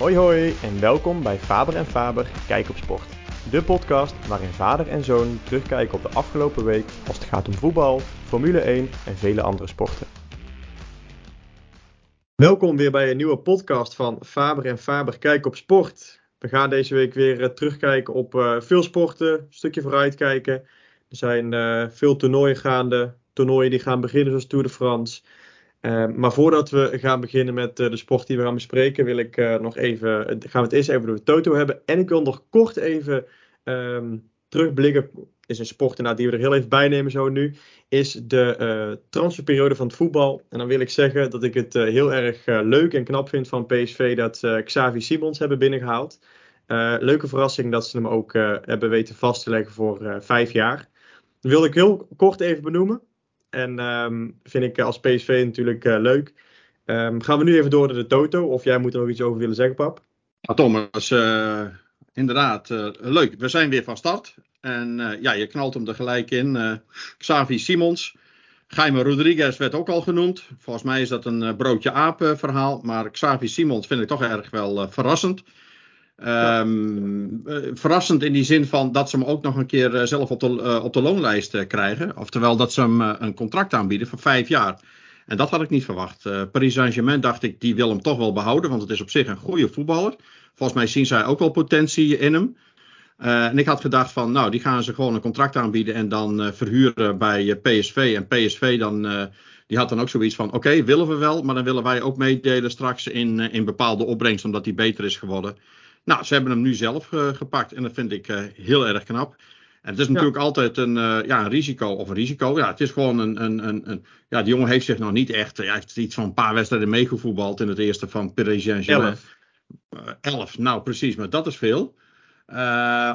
Hoi hoi en welkom bij Faber en Faber Kijk op Sport. De podcast waarin vader en zoon terugkijken op de afgelopen week als het gaat om voetbal, Formule 1 en vele andere sporten. Welkom weer bij een nieuwe podcast van Faber en Faber Kijk op Sport. We gaan deze week weer eh, terugkijken op uh, veel sporten, een stukje vooruitkijken. Er zijn uh, veel toernooien gaande, toernooien die gaan beginnen zoals Tour de France. Uh, maar voordat we gaan beginnen met uh, de sport die we gaan bespreken, wil ik uh, nog even, gaan we het eerst even de Toto hebben. En ik wil nog kort even um, terugblikken, is een sport die we er heel even bij nemen zo nu, is de transferperiode van het voetbal. En dan wil ik zeggen dat ik het heel erg leuk en knap vind van PSV dat ze Xavi Simons hebben binnengehaald. leuke verrassing dat ze hem ook hebben weten vast te leggen voor vijf jaar. Dat wil ik heel kort even benoemen. En um, vind ik als PSV natuurlijk uh, leuk. Um, gaan we nu even door naar de Toto. Of jij moet er nog iets over willen zeggen, pap? Thomas, uh, inderdaad, leuk. We zijn weer van start. En ja, je knalt hem er gelijk in. Xavi Simons. Jaime Rodriguez werd ook al genoemd. Volgens mij is dat een broodje aap verhaal. Maar Xavi Simons vind ik toch erg wel verrassend. Um, uh, verrassend in die zin van dat ze hem ook nog een keer uh, zelf op de, uh, op de loonlijst krijgen. Oftewel dat ze hem een contract aanbieden voor vijf jaar. En dat had ik niet verwacht. Paris Saint-Germain dacht ik, die wil hem toch wel behouden. Want het is op zich een goede voetballer. Volgens mij zien zij ook wel potentie in hem. en ik had gedacht van, nou, die gaan ze gewoon een contract aanbieden en dan verhuren bij PSV. En PSV dan, die had dan ook zoiets van, oké, willen we wel, maar dan willen wij ook meedelen straks in, in bepaalde opbrengst, omdat hij beter is geworden. Nou, ze hebben hem nu zelf uh, gepakt en dat vind ik uh, heel erg knap. En het is natuurlijk ja. altijd een, uh, ja, een risico, of een risico. Ja, het is gewoon een, een, een, een ja, die jongen heeft zich nog niet echt, hij heeft iets van een paar wedstrijden meegevoetbald in het eerste van Paris Saint-Germain. Elf. elf, nou precies, maar dat is veel.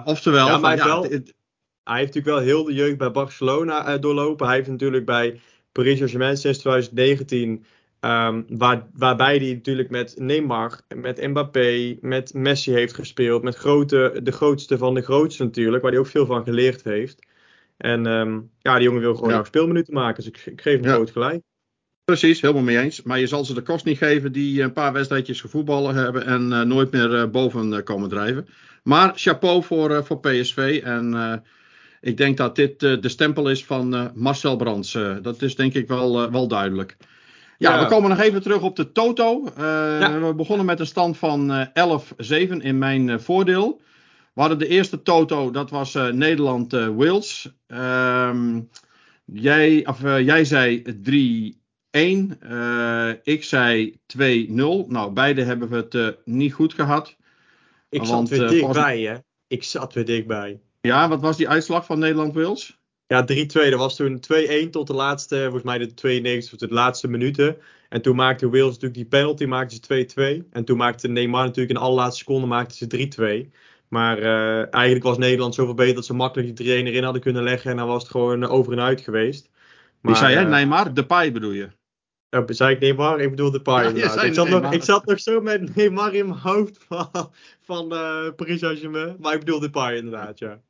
oftewel, ja, maar van, wel, het, hij heeft natuurlijk wel heel de jeugd bij Barcelona doorlopen. Hij heeft natuurlijk bij Paris Saint-Germain sinds 2019 Um, waar, waarbij hij natuurlijk met Neymar, met Mbappé, met Messi heeft gespeeld. Met grote, de grootste van de grootste natuurlijk, waar hij ook veel van geleerd heeft. En um, ja, die jongen wil gewoon ja. nog speelminuten maken. Dus ik, ik geef hem ja. groot gelijk. Precies, helemaal mee eens. Maar je zal ze de kost niet geven die een paar wedstrijdjes gevoetballen hebben en uh, nooit meer uh, boven komen drijven. Maar chapeau voor, voor PSV. En ik denk dat dit de stempel is van Marcel Brands. dat is denk ik wel, wel duidelijk. Ja, we komen nog even terug op de Toto. Uh. We begonnen met een stand van uh, 11-7 in mijn uh, voordeel. We hadden de eerste Toto, dat was uh, Nederland-Wales. Um, jij, of, jij zei 3-1. ik zei 2-0. Nou, beide hebben we het niet goed gehad. Ik want, zat weer dichtbij, hè? Ik zat weer dichtbij. Ja, wat was die uitslag van Nederland-Wales? Ja, 3-2. Dat was toen 2-1 tot de laatste, volgens mij de 92 tot de laatste minuten. En toen maakte Wales natuurlijk die penalty, maakte ze 2-2. En toen maakte Neymar natuurlijk in de allerlaatste seconde maakte ze 3-2. Maar uh, eigenlijk was Nederland zoveel beter dat ze makkelijk die 3-1 erin hadden kunnen leggen. En dan was het gewoon over en uit geweest. Maar, Wie zei jij? Uh, Neymar? Depay bedoel je? Ja, zei ik Neymar? Ik bedoel Depay. Ja, ik, zat nog, ik zat nog zo met Neymar in mijn hoofd van, van Paris Saint-Germain. Maar ik bedoel Depay inderdaad, ja.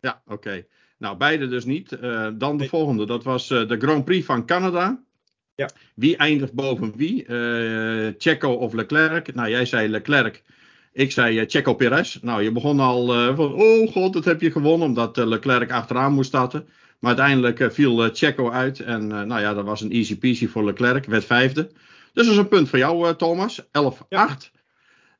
Ja, oké. Okay. Nou, beide dus niet. Uh, dan de volgende, dat was uh, de Grand Prix van Canada. Ja. Wie eindigt boven wie? Uh, Checo of Leclerc? Nou, jij zei Leclerc. Ik zei Checo Perez. Nou, je begon al van, oh god, dat heb je gewonnen, omdat Leclerc achteraan moest starten. Maar uiteindelijk viel Checo uit. En nou ja, dat was een easy peasy voor Leclerc, werd vijfde. Dus dat is een punt voor jou, Thomas. 11-8. Ja.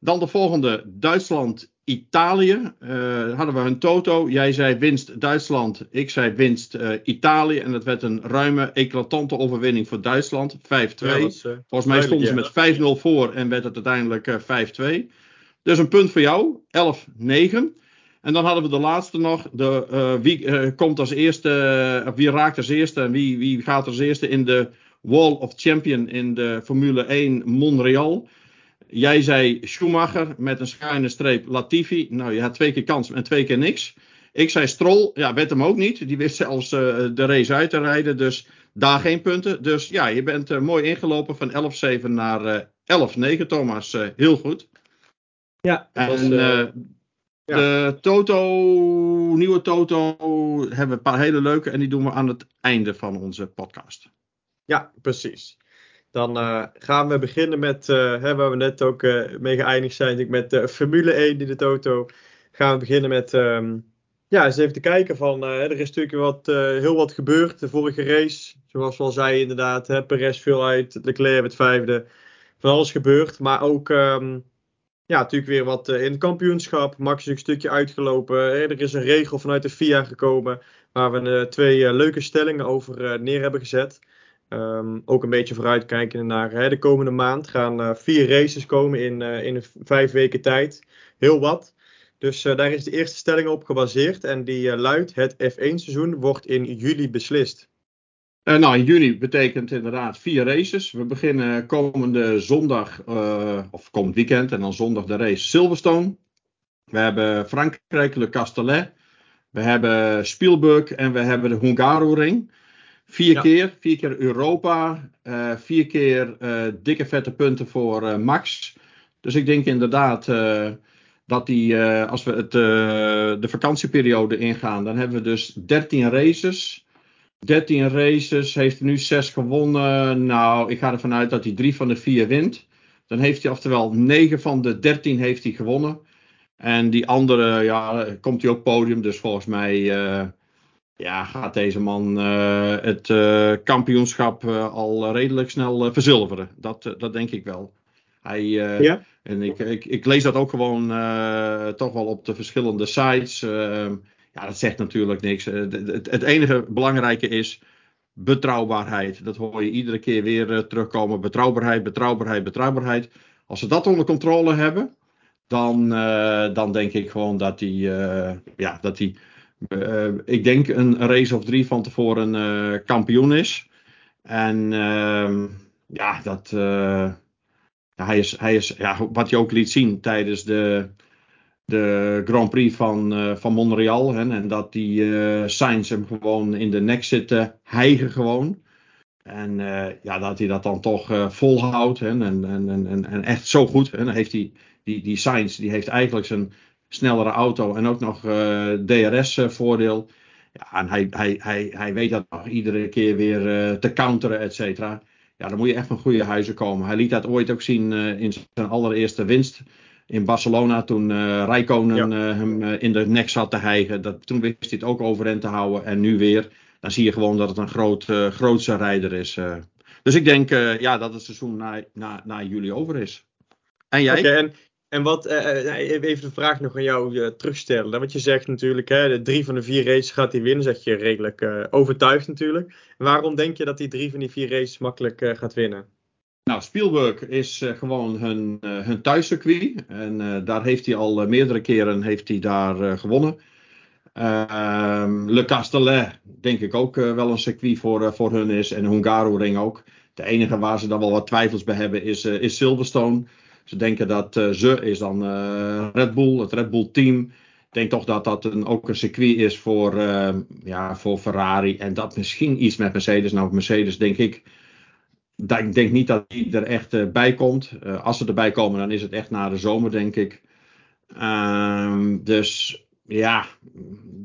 Dan de volgende, Duitsland Italië uh, hadden we een toto. Jij zei winst Duitsland, ik zei winst uh, Italië. En dat werd een ruime, eclatante overwinning voor Duitsland. 5-2. Ja, uh, Volgens mij stonden ze met 5-0 voor en werd het uiteindelijk 5-2. Dus een punt voor jou, 11-9. En dan hadden we de laatste nog. De, wie komt als eerste, wie raakt als eerste en wie, wie gaat als eerste in de Wall of Champion in de Formule 1 Montreal. Jij zei Schumacher met een schuine streep Latifi. Nou, je had twee keer kans en twee keer niks. Ik zei Stroll, ja, werd hem ook niet. Die wist zelfs uh, de race uit te rijden. Dus daar geen punten. Dus ja, je bent uh, mooi ingelopen van 11-7 naar uh, 11-9, Thomas. heel goed. Ja, en was, ja. de Toto, nieuwe Toto, hebben we een paar hele leuke. En die doen we aan het einde van onze podcast. Ja, precies. Dan gaan we beginnen met, hè, waar we net ook mee geëindigd zijn, met de Formule 1 in de Toto. Gaan we beginnen met ehm, ja, eens even te kijken van, er is natuurlijk wat, heel wat gebeurd. De vorige race, zoals we al zeiden inderdaad, hè, Perez viel uit, Leclerc het vijfde. Van alles gebeurd, maar ook ehm, ja, natuurlijk weer wat in het kampioenschap. Max is een stukje uitgelopen. Er is een regel vanuit de FIA gekomen waar we twee leuke stellingen over neer hebben gezet. Ehm, ook een beetje vooruitkijken naar hè, de komende maand. gaan uh, vier races komen in, uh, in vijf weken tijd. Heel wat. Dus uh, daar is de eerste stelling op gebaseerd. En die luidt: het F1-seizoen wordt in juli beslist. nou, in juni betekent inderdaad vier races. We beginnen komende zondag, of komend weekend, en dan zondag de race Silverstone. We hebben Frankrijk, Le Castellet. We hebben Spielberg en we hebben de Hungaroring. Vier keer, vier keer Europa, uh, vier keer uh, dikke vette punten voor uh, Max. Dus ik denk inderdaad dat die, als we het, de vakantieperiode ingaan, dan hebben we dus 13 races. 13 races, heeft hij nu 6 gewonnen. Nou, ik ga ervan uit dat hij drie van de vier wint. Dan heeft hij oftewel 9 van de 13 heeft hij gewonnen. En die andere, ja, komt hij ook podium. Dus volgens mij ja, gaat deze man uh, het uh, kampioenschap uh, al redelijk snel verzilveren. Dat, dat denk ik wel. Hij, ja? En ik, ik, ik, lees dat ook gewoon toch wel op de verschillende sites. Ehm, ja, dat zegt natuurlijk niks. Het, het, enige belangrijke is betrouwbaarheid. Dat hoor je iedere keer weer terugkomen. Betrouwbaarheid, betrouwbaarheid, betrouwbaarheid. Als ze dat onder controle hebben, dan, dan denk ik gewoon dat hij, ja, dat hij uh, ik denk een race of drie van tevoren uh, kampioen is. En uh, ja, dat, uh, hij is, hij is ja, wat hij ook liet zien tijdens de, de Grand Prix van, van Montreal. Hè, en dat die Sainz hem gewoon in de nek zitten hijgen gewoon. En ja, dat hij dat dan toch volhoudt. Hè, en, en, en, en echt zo goed. Hè, dan heeft hij, die, die Sainz, die heeft eigenlijk zijn snellere auto en ook nog uh, eh, DRS-voordeel. Ja, en hij, hij, hij, hij weet dat nog iedere keer weer uh, te counteren, et cetera. Ja, dan moet je echt van goede huizen komen. Hij liet dat ooit ook zien uh, in zijn allereerste winst in Barcelona. Toen uh, Rijkonen ja. hem in de nek zat te hijgen. Dat, toen wist hij het ook overeind te houden. En nu weer. Dan zie je gewoon dat het een groot, grootse rijder is. Dus ik denk ja, dat het seizoen na, na, na juli over is. En jij? Okay, en en wat, uh, even de vraag nog aan jou uh, terugstellen. Want je zegt natuurlijk, hè, de drie van de vier races gaat hij winnen. Zeg je redelijk overtuigd natuurlijk. Waarom denk je dat hij drie van die vier races makkelijk gaat winnen? Nou, Spielberg is gewoon hun, hun thuiscircuit. En daar heeft hij al meerdere keren heeft hij daar gewonnen. Ehm, Le Castellet, denk ik ook wel een circuit voor, voor hun is. En Hungaroring ook. De enige waar ze dan wel wat twijfels bij hebben is, is Silverstone. Ze denken dat uh, ze is dan uh, Red Bull, het Red Bull team. Ik denk toch dat dat een, ook een circuit is voor, uh, ja, voor Ferrari. En dat misschien iets met Mercedes. Nou, Mercedes denk ik. Ik denk niet dat die er echt bij komt. als ze erbij komen, dan is het echt na de zomer, denk ik. Ehm, dus ja,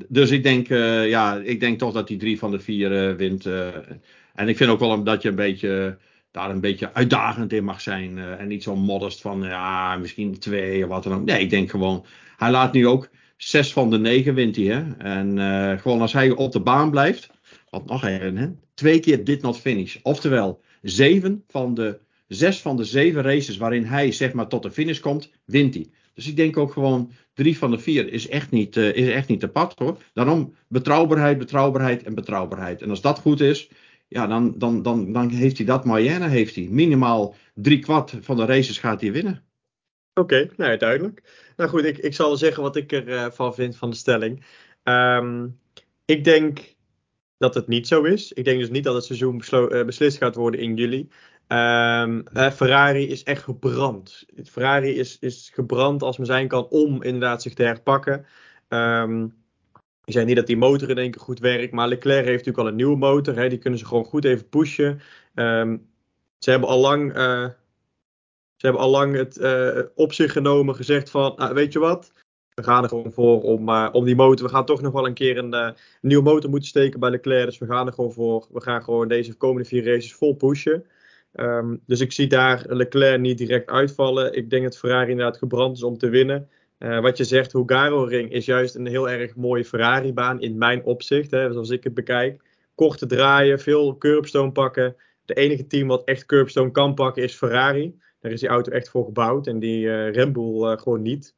dus ik denk, ja, ik denk toch dat die drie van de vier wint. en ik vind ook wel dat je een beetje daar een beetje uitdagend in mag zijn. Uh, en niet zo modest van ja, misschien twee of wat dan ook. Nee, ik denk gewoon, hij laat nu ook zes van de negen wint hij. Hè? En uh, gewoon als hij op de baan blijft, wat nog even, twee keer dit not finish. Oftewel, zeven van de zes van de zeven races waarin hij zeg maar tot de finish komt, wint hij. Dus ik denk ook gewoon drie van de vier is echt niet, uh, is echt niet te pad. Daarom betrouwbaarheid, betrouwbaarheid en betrouwbaarheid. En als dat goed is, ja, dan, dan, dan, dan heeft hij dat moyenne, heeft hij. Minimaal drie kwart van de races gaat hij winnen. Oké, nou duidelijk. Nou goed, ik, ik zal zeggen wat ik ervan uh, vind van de stelling. Um, ik denk dat het niet zo is. Ik denk dus niet dat het seizoen uh, beslist gaat worden in juli. Um, uh, Ferrari is echt gebrand. Ferrari is, is gebrand als men zijn kan om inderdaad zich te herpakken. Um, ik zei niet dat die motor in één keer goed werkt, maar Leclerc heeft natuurlijk al een nieuwe motor. Hè, die kunnen ze gewoon goed even pushen. Um, ze hebben al lang, uh, ze hebben al lang het uh, op zich genomen, gezegd van, nou, weet je wat, we gaan er gewoon voor om, uh, om die motor. We gaan toch nog wel een keer een, een, nieuwe motor moeten steken bij Leclerc. Dus we gaan er gewoon voor. We gaan gewoon deze komende vier races vol pushen. Ehm, dus ik zie daar Leclerc niet direct uitvallen. Ik denk dat Ferrari inderdaad gebrand is om te winnen. Uh, wat je zegt, Hungaro-ring is juist een heel erg mooie Ferrari-baan in mijn opzicht, hè, zoals ik het bekijk. Korte draaien, veel curbstone pakken. De enige team wat echt curbstone kan pakken is Ferrari. Daar is die auto echt voor gebouwd en die uh, gewoon niet.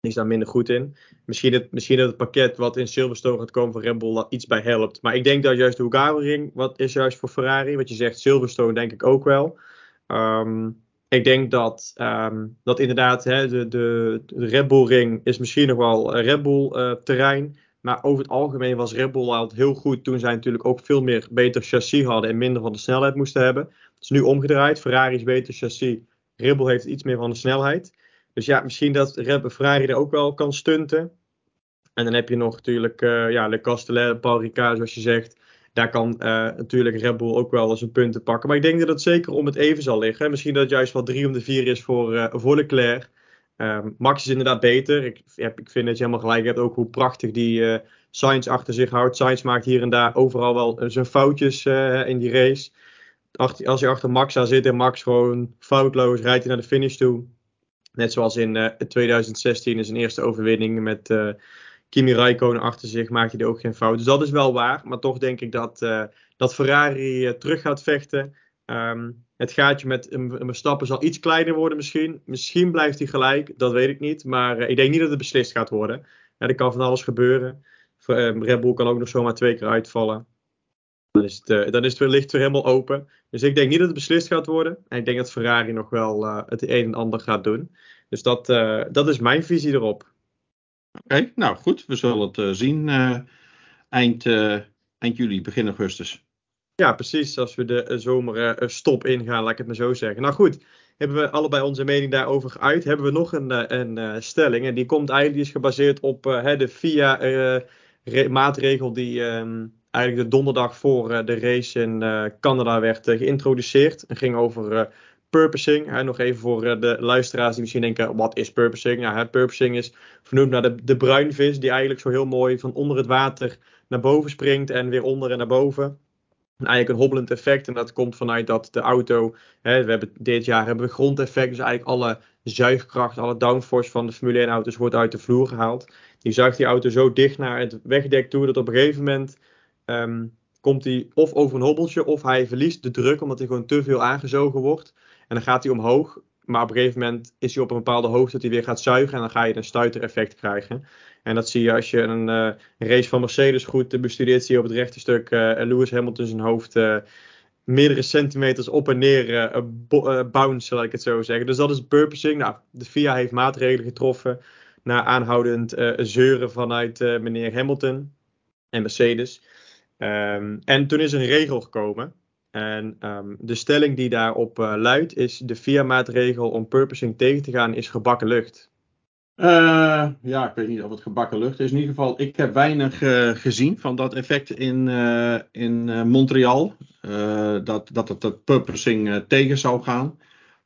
Die is daar minder goed in. Misschien, het, misschien dat het pakket wat in Silverstone gaat komen van Red dat iets bij helpt. Maar ik denk dat juist de Hungaro-ring wat is juist voor Ferrari. Wat je zegt, Silverstone denk ik ook wel. Um, ik denk dat, um, dat inderdaad hè, de, de, Red Bull ring is misschien nog wel Red Bull uh, terrein. Maar over het algemeen was Red Bull altijd heel goed toen zij natuurlijk ook veel meer beter chassis hadden en minder van de snelheid moesten hebben. Het is nu omgedraaid. Ferrari is beter chassis. Red Bull heeft iets meer van de snelheid. Dus ja, misschien dat Red Ferrari er ook wel kan stunten. En dan heb je nog natuurlijk uh, ja, Le Castellet, Paul Ricard, zoals je zegt. Daar kan uh, natuurlijk Red Bull ook wel eens een punten pakken. Maar ik denk dat het zeker om het even zal liggen. Misschien dat het juist wel 3 om de 4 is voor, uh, voor Leclerc. Um, Max is inderdaad beter. Ik, ik vind dat je helemaal gelijk hebt. Ook hoe prachtig die uh, Sainz achter zich houdt. Sainz maakt hier en daar overal wel zijn foutjes in die race. Als hij achter Max aan zit en Max gewoon foutloos rijdt hij naar de finish toe. Net zoals in 2016 in zijn eerste overwinning met Kimi Räikkönen achter zich maakte hij ook geen fout. Dus dat is wel waar. Maar toch denk ik dat, uh, dat Ferrari uh, terug gaat vechten. Um, het gaatje met Verstappen zal iets kleiner worden misschien. Misschien blijft hij gelijk, dat weet ik niet. Maar uh, ik denk niet dat het beslist gaat worden. er kan van alles gebeuren. Red Bull kan ook nog zomaar twee keer uitvallen. Dan is, het, dan is het wellicht weer helemaal open. Dus ik denk niet dat het beslist gaat worden. En ik denk dat Ferrari nog wel het een en ander gaat doen. Dus dat, dat is mijn visie erop. Oké, nou goed. We zullen het uh, zien uh, eind, uh, eind juli, begin augustus. Ja, precies. Als we de zomerstop ingaan, laat ik het maar zo zeggen. Nou goed, hebben we allebei onze mening daarover geuit. Hebben we nog een, een stelling. En die komt eigenlijk is gebaseerd op de FIA-maatregel die um, eigenlijk de donderdag voor de race in Canada werd geïntroduceerd. En ging over purposing. Nog even voor uh, de luisteraars die misschien denken, wat is purposing? Nou, hè, purposing is vernoemd naar de, de bruinvis die eigenlijk zo heel mooi van onder het water naar boven springt en weer onder en naar boven. En eigenlijk een hobbelend effect en dat komt vanuit dat de auto, hè, we hebben, dit jaar hebben we grondeffect, dus eigenlijk alle zuigkracht, alle downforce van de Formule 1 auto's wordt uit de vloer gehaald. Die zuigt die auto zo dicht naar het wegdek toe dat op een gegeven moment um, komt hij of over een hobbeltje of hij verliest de druk omdat hij gewoon te veel aangezogen wordt. En dan gaat hij omhoog. Maar op een gegeven moment is hij op een bepaalde hoogte dat hij weer gaat zuigen. En dan ga je een stuitereffect krijgen. En dat zie je als je een, een race van Mercedes goed bestudeert. Zie je op het rechte stuk uh, Lewis Hamilton zijn hoofd uh, meerdere centimeters op en neer bounce, laat ik het zo zeggen. Dus dat is purposing. Nou, de FIA heeft maatregelen getroffen. Na aanhoudend zeuren vanuit meneer Hamilton en Mercedes. Um, en toen is een regel gekomen. En um, de stelling die daarop uh, luidt is: de VIA-maatregel om purposing tegen te gaan is gebakken lucht. Uh, ja, ik weet niet of het gebakken lucht is. In ieder geval, ik heb weinig uh, gezien van dat effect in, in Montreal. dat, dat het dat purposing tegen zou gaan.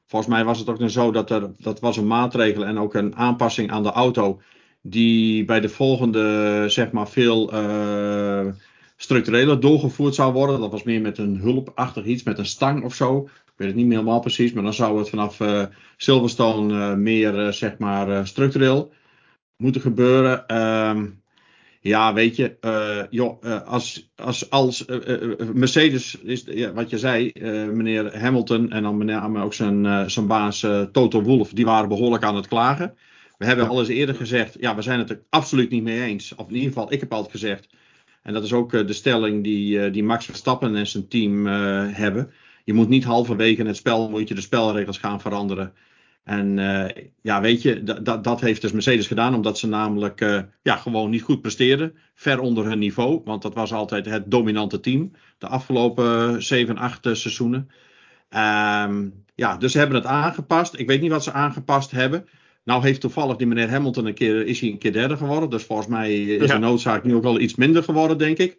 Volgens mij was het ook zo dat er, dat was een maatregel en ook een aanpassing aan de auto. Die bij de volgende, zeg maar, veel structureler doorgevoerd zou worden. Dat was meer met een hulpachtig iets, met een stang of zo. Ik weet het niet meer helemaal precies, maar dan zou het vanaf uh, Silverstone uh, meer, uh, zeg maar, structureel moeten gebeuren. Um, ja, weet je, joh, als, als, als Mercedes, is, ja, wat je zei, meneer Hamilton en dan meneer, maar ook zijn, zijn baas Toto Wolff, die waren behoorlijk aan het klagen. We hebben al eens eerder gezegd, ja, we zijn het er absoluut niet mee eens. Of in ieder geval, ik heb altijd gezegd, en dat is ook uh, de stelling die, uh, die Max Verstappen en zijn team uh, hebben. Je moet niet halverwege het spel moet je de spelregels gaan veranderen. En ja, weet je, dat, dat heeft dus Mercedes gedaan, omdat ze namelijk ja, gewoon niet goed presteerden. Ver onder hun niveau, want dat was altijd het dominante team de afgelopen 7, 8 seizoenen. Um, ja, dus ze hebben het aangepast. Ik weet niet wat ze aangepast hebben. Nou heeft toevallig die meneer Hamilton een keer, is hij een keer derde geworden. Dus volgens mij is ja. de noodzaak nu ook wel iets minder geworden, denk ik.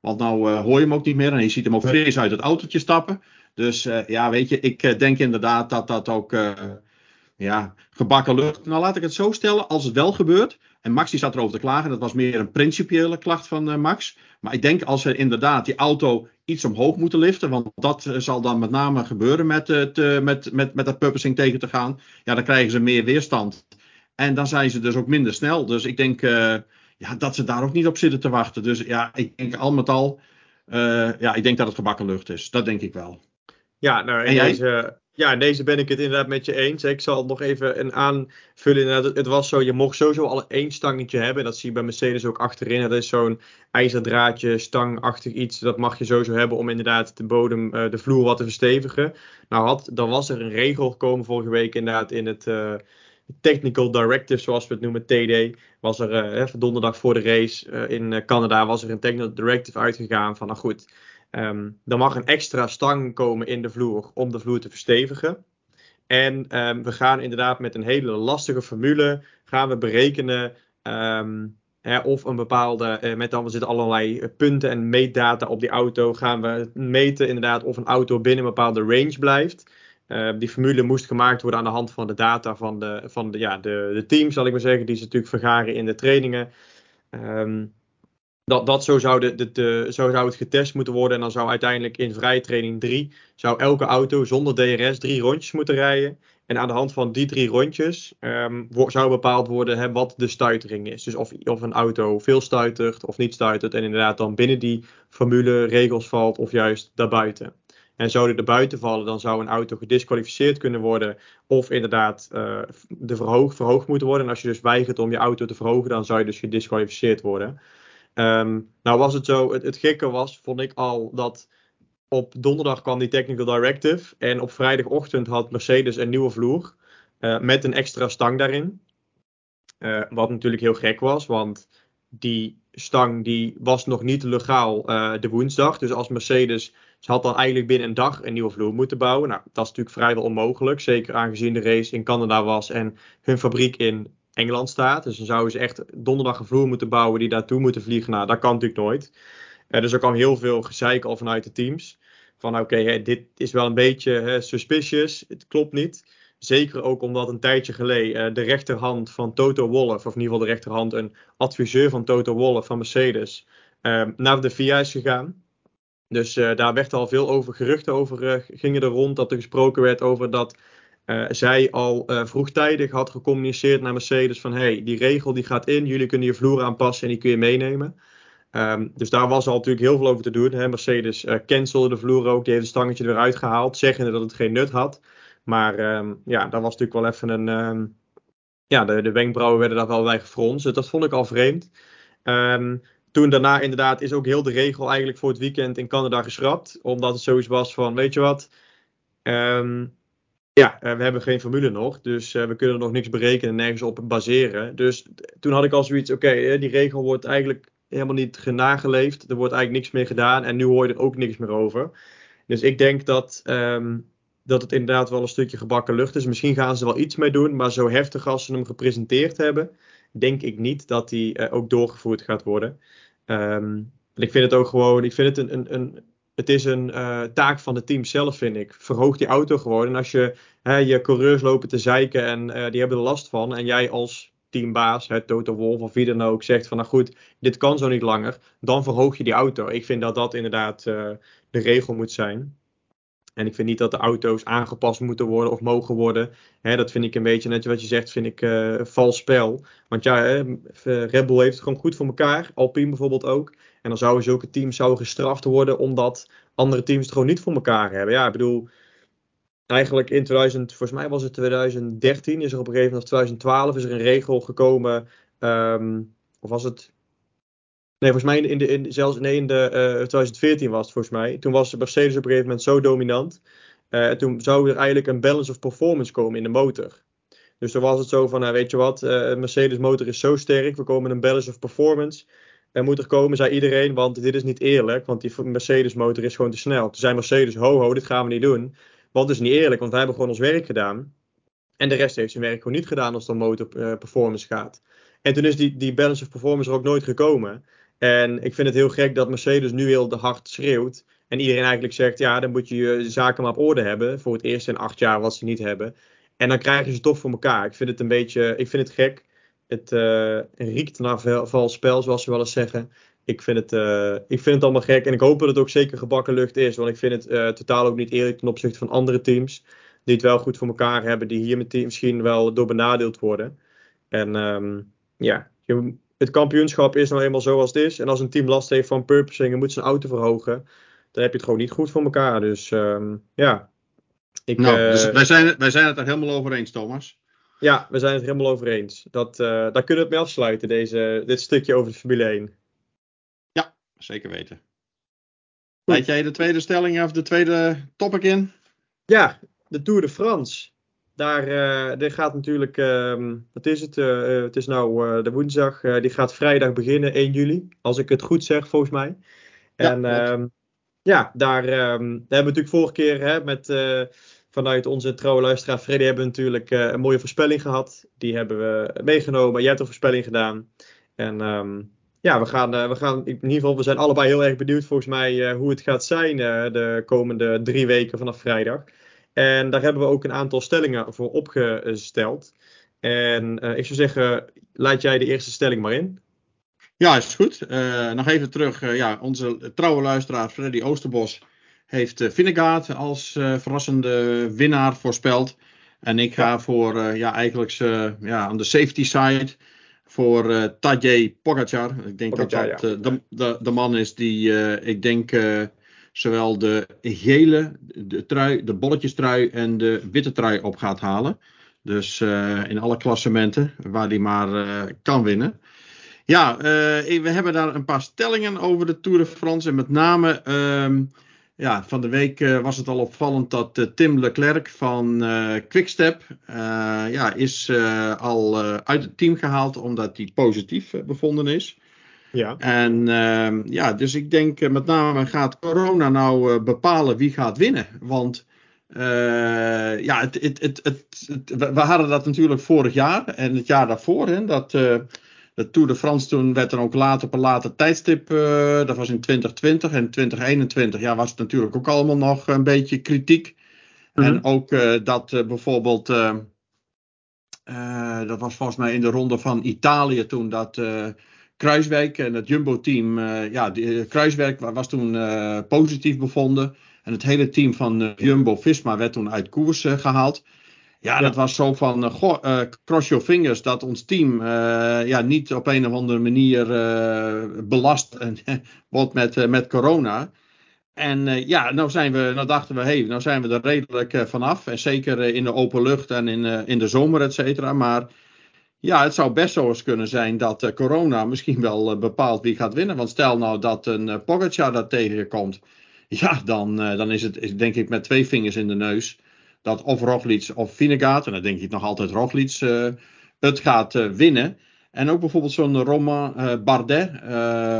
Want nou uh, hoor je hem ook niet meer en je ziet hem ook fris uit het autootje stappen. Dus uh, ja, weet je, ik denk inderdaad dat dat ook ja, gebakken lucht. Nou laat ik het zo stellen, als het wel gebeurt, En Max die zat erover te klagen. Dat was meer een principiële klacht van Max. Maar ik denk als ze inderdaad die auto iets omhoog moeten liften. Want dat zal dan met name gebeuren met, het, met, met, met dat purposing tegen te gaan. Ja, dan krijgen ze meer weerstand. En dan zijn ze dus ook minder snel. Dus ik denk ja, dat ze daar ook niet op zitten te wachten. Dus ja, ik denk al met al. ja, ik denk dat het gebakken lucht is. Dat denk ik wel. Ja, nou, in deze, ja, deze ben ik het inderdaad met je eens. Ik zal nog even een aanvullen. Het was zo, je mocht sowieso al één stangetje hebben. Dat zie je bij Mercedes ook achterin. Dat is zo'n ijzerdraadje, stangachtig iets. Dat mag je sowieso hebben om inderdaad de bodem, eh, de vloer wat te verstevigen. Nou, had, dan was er een regel gekomen vorige week inderdaad in het... Uh, Technical Directive, zoals we het noemen, TD, was er uh, donderdag voor de race in Canada, was er een Technical Directive uitgegaan van, nou goed, Um, er mag een extra stang komen in de vloer om de vloer te verstevigen. En um, we gaan inderdaad met een hele lastige formule gaan we berekenen um, hè, of een bepaalde, uh, met dan zitten allerlei punten en meetdata op die auto, gaan we meten inderdaad of een auto binnen een bepaalde range blijft. Die formule moest gemaakt worden aan de hand van de data van de, van de, ja, de, de teams, zal ik maar zeggen, die ze natuurlijk vergaren in de trainingen. Um, dat, dat zo, zou de, de, zo zou het getest moeten worden. En dan zou uiteindelijk in vrije training 3 zou elke auto zonder DRS drie rondjes moeten rijden. En aan de hand van die drie rondjes um, zou bepaald worden wat de stuitering is. Dus of, of een auto veel stuitert of niet stuitert. En inderdaad dan binnen die formule regels valt of juist daarbuiten. En zou er buiten vallen, dan zou een auto gedisqualificeerd kunnen worden. Of inderdaad uh, de verhoog, verhoogd moeten worden. En als je dus weigert om je auto te verhogen, dan zou je dus gedisqualificeerd worden. Um, nou was het zo, het, gekke was, vond ik al, dat op donderdag kwam die technical directive. En op vrijdagochtend had Mercedes een nieuwe vloer. Uh, met een extra stang daarin. Uh, wat natuurlijk heel gek was, want die stang die was nog niet legaal uh, de woensdag. Dus als Mercedes, ze had dan eigenlijk binnen een dag een nieuwe vloer moeten bouwen. Nou, dat is natuurlijk vrijwel onmogelijk. Zeker aangezien de race in Canada was en hun fabriek in Engeland staat. Dus dan zouden ze echt donderdag een vloer moeten bouwen die daartoe moeten vliegen. Nou, dat kan natuurlijk nooit. Uh, dus er kwam heel veel gezeik al vanuit de teams. Van oké, dit is wel een beetje hè, suspicious. Het klopt niet. Zeker ook omdat een tijdje geleden uh, de rechterhand van Toto Wolff, of in ieder geval de rechterhand, een adviseur van Toto Wolff van Mercedes, uh, naar de VIA is gegaan. Dus daar werd al veel over geruchten over gingen er rond. Dat er gesproken werd over dat uh, zij al uh, vroegtijdig had gecommuniceerd naar Mercedes van hey, die regel die gaat in, jullie kunnen je vloer aanpassen en die kun je meenemen. Um, dus daar was al natuurlijk heel veel over te doen. Hè. Mercedes uh, cancelde de vloer ook, die heeft het stangetje eruit gehaald, zeggende dat het geen nut had. Maar um, ja, dat was natuurlijk wel even een. Um, ja, de, de wenkbrauwen werden daar wel bij gefronst. Dus dat vond ik al vreemd. toen daarna inderdaad is ook heel de regel eigenlijk voor het weekend in Canada geschrapt. Omdat het zoiets was van, weet je wat, ja, uh, we hebben geen formule nog, dus uh, we kunnen nog niks berekenen, nergens op baseren. Dus toen had ik al zoiets, oké, okay, die regel wordt eigenlijk helemaal niet nageleefd. Er wordt eigenlijk niks meer gedaan en nu hoor je er ook niks meer over. Dus ik denk dat, um, dat het inderdaad wel een stukje gebakken lucht is. Misschien gaan ze wel iets mee doen, maar zo heftig als ze hem gepresenteerd hebben, denk ik niet dat die ook doorgevoerd gaat worden. Um, ik vind het ook gewoon, ik vind het een, een, een het is een uh, taak van het team zelf, vind ik. Verhoog die auto gewoon. En als je hè, je coureurs lopen te zeiken en uh, die hebben er last van. En jij als teambaas, hè, Toto Wolf of wie dan ook, zegt van nou goed, dit kan zo niet langer. Dan verhoog je die auto. Ik vind dat dat inderdaad uh, de regel moet zijn. En ik vind niet dat de auto's aangepast moeten worden of mogen worden. Dat vind ik een beetje, net wat je zegt, vind ik vals spel. Want ja, hè, Red Bull heeft het gewoon goed voor elkaar. Alpine bijvoorbeeld ook. En dan zouden zulke teams zouden gestraft worden omdat andere teams het gewoon niet voor elkaar hebben. Ja, ik bedoel, eigenlijk in 2000, volgens mij was het 2013, is er op een gegeven moment, of 2012, is er een regel gekomen. Um, of was het Nee, volgens mij in de, in, zelfs nee, in de uh, eh, 2014 was het volgens mij. Toen was Mercedes op een gegeven moment zo dominant. Uh, toen zou er eigenlijk een balance of performance komen in de motor. Dus dan was het zo van, nou, weet je wat, uh, Mercedes motor is zo sterk, we komen een balance of performance. Er moet er komen, zei iedereen, want dit is niet eerlijk, want die Mercedes motor is gewoon te snel. Toen zei Mercedes, ho ho, dit gaan we niet doen. Want het is niet eerlijk, want wij hebben gewoon ons werk gedaan. En de rest heeft zijn werk gewoon niet gedaan als het om motor performance gaat. En toen is die, die balance of performance er ook nooit gekomen. En ik vind het heel gek dat Mercedes nu heel hard schreeuwt. En iedereen eigenlijk zegt, ja, dan moet je je zaken maar op orde hebben. Voor het eerst in acht jaar wat ze niet hebben. En dan krijgen ze toch voor elkaar. Ik vind het een beetje, ik vind het gek. Het riekt naar vals spel, zoals ze wel eens zeggen. Ik vind, het, ik vind het allemaal gek en ik hoop dat het ook zeker gebakken lucht is. Want ik vind het totaal ook niet eerlijk ten opzichte van andere teams. Die het wel goed voor elkaar hebben, die hier misschien wel door benadeeld worden. En um, ja, je, het kampioenschap is nou eenmaal zoals het is. En als een team last heeft van purposing en moet zijn auto verhogen, dan heb je het gewoon niet goed voor elkaar. Dus um, ja. Ik, nou, dus wij, zijn, wij zijn het er helemaal over eens, Thomas. Ja, we zijn het er helemaal over eens. Dat, uh, daar kunnen we het mee afsluiten, deze, dit stukje over de Formule 1. Ja, zeker weten. Leid jij de tweede stelling of de tweede topic in? Ja, de Tour de France. Daar, uh, gaat natuurlijk, uh, wat is het? Uh, het is nou de woensdag. die gaat vrijdag beginnen, 1 juli. Als ik het goed zeg, volgens mij. En ja, ehm, ja daar, ehm, daar, hebben we natuurlijk vorige keer hè, met, vanuit onze trouwe luisteraar Freddy hebben we natuurlijk een mooie voorspelling gehad. Die hebben we meegenomen. Jij hebt een voorspelling gedaan. En um, ja, we gaan, we gaan in ieder geval, we zijn allebei heel erg benieuwd volgens mij hoe het gaat zijn de komende drie weken vanaf vrijdag. En daar hebben we ook een aantal stellingen voor opgesteld. En ik zou zeggen, laat jij de eerste stelling maar in. Ja, is goed. Nog even terug. Ja, onze trouwe luisteraar Freddy Oosterbos heeft uh, als verrassende winnaar voorspeld. En ik ga voor, ja, eigenlijk ja, aan de safety side voor uh, Tadej Pogacar. Ik denk dat dat de, de, de, man is die, ik denk, zowel de gele de trui, de bolletjestrui en de witte trui op gaat halen. Dus uh, in alle klassementen waar hij maar kan winnen. Ja, we hebben daar een paar stellingen over de Tour de France. En met name, um, ja, van de week was het al opvallend dat Tim Leclerc van Quickstep ja, is al uit het team gehaald omdat hij positief bevonden is. Ja. En uh, ja, dus ik denk uh, met name gaat corona nou uh, bepalen wie gaat winnen. Want uh, ja, het, het, het, het, we hadden dat natuurlijk vorig jaar en het jaar daarvoor. Hè, dat de Tour de France toen werd dan ook later op een later tijdstip. dat was in 2020 en 2021 ja, was het natuurlijk ook allemaal nog een beetje kritiek. Mm -hmm. En ook dat bijvoorbeeld. dat was volgens mij in de ronde van Italië toen dat Kruiswijk en het Jumbo-team, ja, die, Kruiswijk was toen positief bevonden. En het hele team van uh, Jumbo-Visma werd toen uit koers gehaald. Ja, dat was zo van, goh, cross your fingers, dat ons team ja, niet op een of andere manier belast wordt met, met corona. En ja, nou, zijn we, nou dachten we, hé, hey, nou zijn we er redelijk vanaf. En zeker in de open lucht en in, in de zomer, et cetera. Maar ja, het zou best zo eens kunnen zijn dat uh, corona misschien wel uh, bepaalt wie gaat winnen. Want stel nou dat een uh, Pogacar dat tegenkomt. Ja, dan, dan is het denk ik met twee vingers in de neus. Dat of Roglic of Vinegaard, en dan denk ik nog altijd Roglic, het gaat winnen. En ook bijvoorbeeld zo'n Romain Bardet.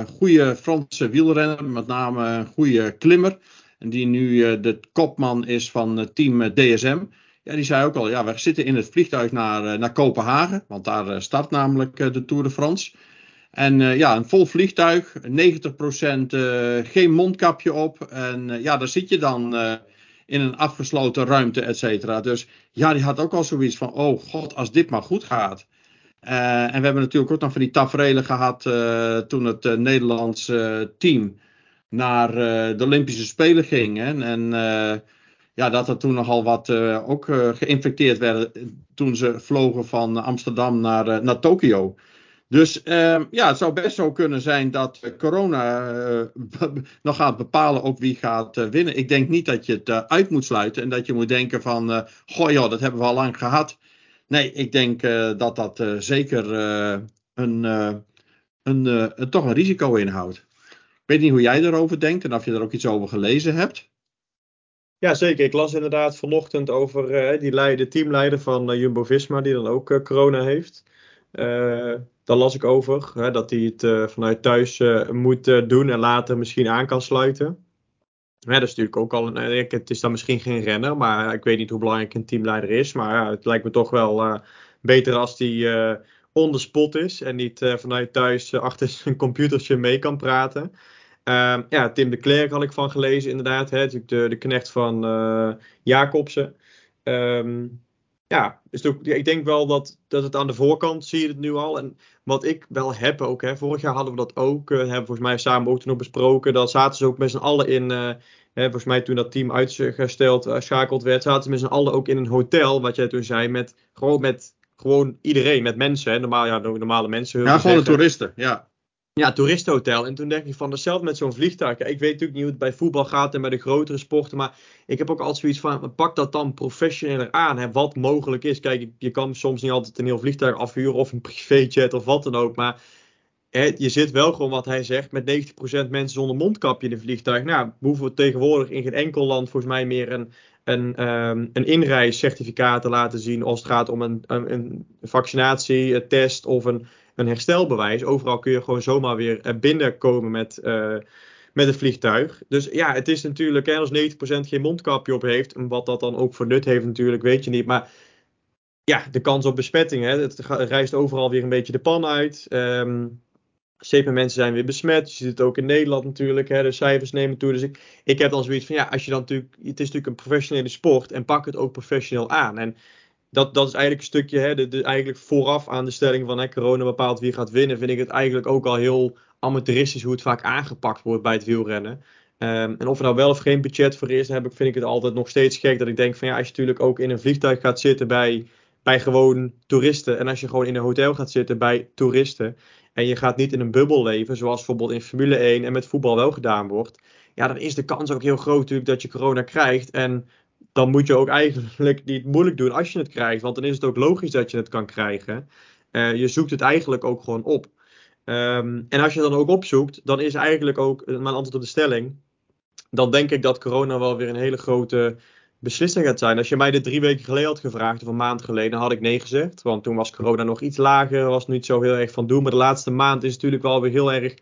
goede Franse wielrenner, met name een goede klimmer. En die nu de kopman is van team DSM. Ja, die zei ook al, ja, we zitten in het vliegtuig naar, eh, naar Kopenhagen, want daar eh, start namelijk eh, de Tour de France. En ja, een vol vliegtuig, 90% geen mondkapje op. En ja, daar zit je dan in een afgesloten ruimte, et cetera. Dus ja, die had ook al zoiets van, oh god, als dit maar goed gaat. en we hebben natuurlijk ook nog van die tafereelen gehad toen het Nederlands team naar de Olympische Spelen ging. Hè? En ja, dat er toen nogal wat ook geïnfecteerd werden toen ze vlogen van Amsterdam naar, naar Tokio. Dus ehm, ja, het zou best zo kunnen zijn dat corona nog gaat bepalen ook wie gaat winnen. Ik denk niet dat je het uit moet sluiten en dat je moet denken van, goh joh, dat hebben we al lang gehad. Nee, ik denk dat dat zeker een, een, toch een risico inhoudt. Ik weet niet hoe jij erover denkt en of je er ook iets over gelezen hebt. Ja, zeker. Ik las inderdaad vanochtend over die leider, teamleider van Jumbo-Visma, die dan ook corona heeft. Daar las ik over, hè, dat hij het vanuit thuis moet doen en later misschien aan kan sluiten. Dat is natuurlijk ook al. Het is dan misschien geen renner, maar ik weet niet hoe belangrijk een teamleider is. Maar het lijkt me toch wel beter als die on the spot is en niet vanuit thuis achter zijn computertje mee kan praten. Uh, ja, Tim de Klerk had ik van gelezen, inderdaad. Hè, de, de knecht van Jacobsen. Um, ja, dus ik denk wel dat, dat het aan de voorkant zie je het nu al. En wat ik wel heb ook, hè, vorig jaar hadden we dat ook. Uh, hebben volgens mij samen ook toen nog besproken. Dan zaten ze ook met z'n allen in. Uh, hè, volgens mij toen dat team uitgesteld, uh, schakeld werd, zaten ze met z'n allen ook in een hotel. Wat jij toen zei, met gewoon, met, gewoon iedereen, met mensen. Hè, normaal, ja, normale mensen. Ja, gewoon de toeristen, ja. Ja, toeristenhotel. En toen denk ik van, hetzelfde met zo'n vliegtuig. Ik weet natuurlijk niet hoe het bij voetbal gaat en bij de grotere sporten. Maar ik heb ook altijd zoiets van, pak dat dan professioneler aan. Wat mogelijk is. Kijk, je kan soms niet altijd een heel vliegtuig afhuren of een privéjet of wat dan ook. Maar hè, je zit wel gewoon, wat hij zegt, met 90% mensen zonder mondkapje in een vliegtuig. Nou, we tegenwoordig in geen enkel land volgens mij meer een, een, um, een inreiscertificaat te laten zien. Als het gaat om een, een, een vaccinatie, een test of een een herstelbewijs. Overal kun je gewoon zomaar weer eh, binnenkomen met, uh, met het vliegtuig. Dus ja, het is natuurlijk, hè, als 90% geen mondkapje op heeft, en wat dat dan ook voor nut heeft natuurlijk, weet je niet. Maar ja, de kans op besmetting, hè, het reist overal weer een beetje de pan uit. Um, meer mensen zijn weer besmet. Je ziet het ook in Nederland natuurlijk. Hè, de cijfers nemen toe. Dus ik, ik heb dan zoiets van ja, als je dan natuurlijk. Het is natuurlijk een professionele sport. En pak het ook professioneel aan. En dat, dat is eigenlijk een stukje, hè, eigenlijk vooraf aan de stelling van hè, corona bepaalt wie gaat winnen, vind ik het eigenlijk ook al heel amateuristisch hoe het vaak aangepakt wordt bij het wielrennen. Um, en of er nou wel of geen budget voor is, heb ik, vind ik het altijd nog steeds gek dat ik denk van ja, als je natuurlijk ook in een vliegtuig gaat zitten bij, bij gewoon toeristen en als je gewoon in een hotel gaat zitten bij toeristen en je gaat niet in een bubbel leven, zoals bijvoorbeeld in Formule 1 en met voetbal wel gedaan wordt, ja, dan is de kans ook heel groot natuurlijk dat je corona krijgt en dan moet je ook eigenlijk niet moeilijk doen als je het krijgt. Want dan is het ook logisch dat je het kan krijgen. Uh, je zoekt het eigenlijk ook gewoon op. Um, en als je dan ook opzoekt, dan is eigenlijk ook mijn antwoord op de stelling. Dan denk ik dat corona wel weer een hele grote beslissing gaat zijn. Als je mij dit drie weken geleden had gevraagd, of een maand geleden, dan had ik nee gezegd. Want toen was corona nog iets lager, was niet zo heel erg van doen. Maar de laatste maand is natuurlijk wel weer heel erg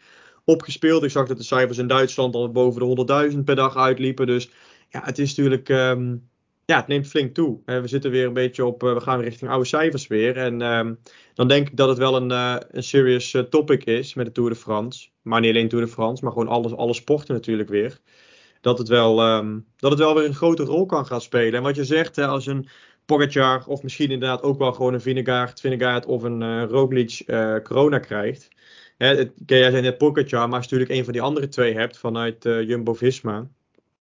opgespeeld. Ik zag dat de cijfers in Duitsland al boven de 100.000 per dag uitliepen. Dus ja, het is natuurlijk. Um, ja, het neemt flink toe. Uh, we zitten weer een beetje op. Uh, we gaan richting oude cijfers weer. En um, dan denk ik dat het wel een, uh, een serious topic is met de Tour de France. Maar niet alleen Tour de France, maar gewoon alle, alle sporten natuurlijk weer. Dat het, wel, um, dat het wel weer een grote rol kan gaan spelen. En wat je zegt, hè, als een Pogacar of misschien inderdaad ook wel gewoon een Vinegaard, Vinegaard of een Roglic corona krijgt. Hè, het, jij zei net Pogacar, maar als je natuurlijk een van die andere twee hebt vanuit Jumbo-Visma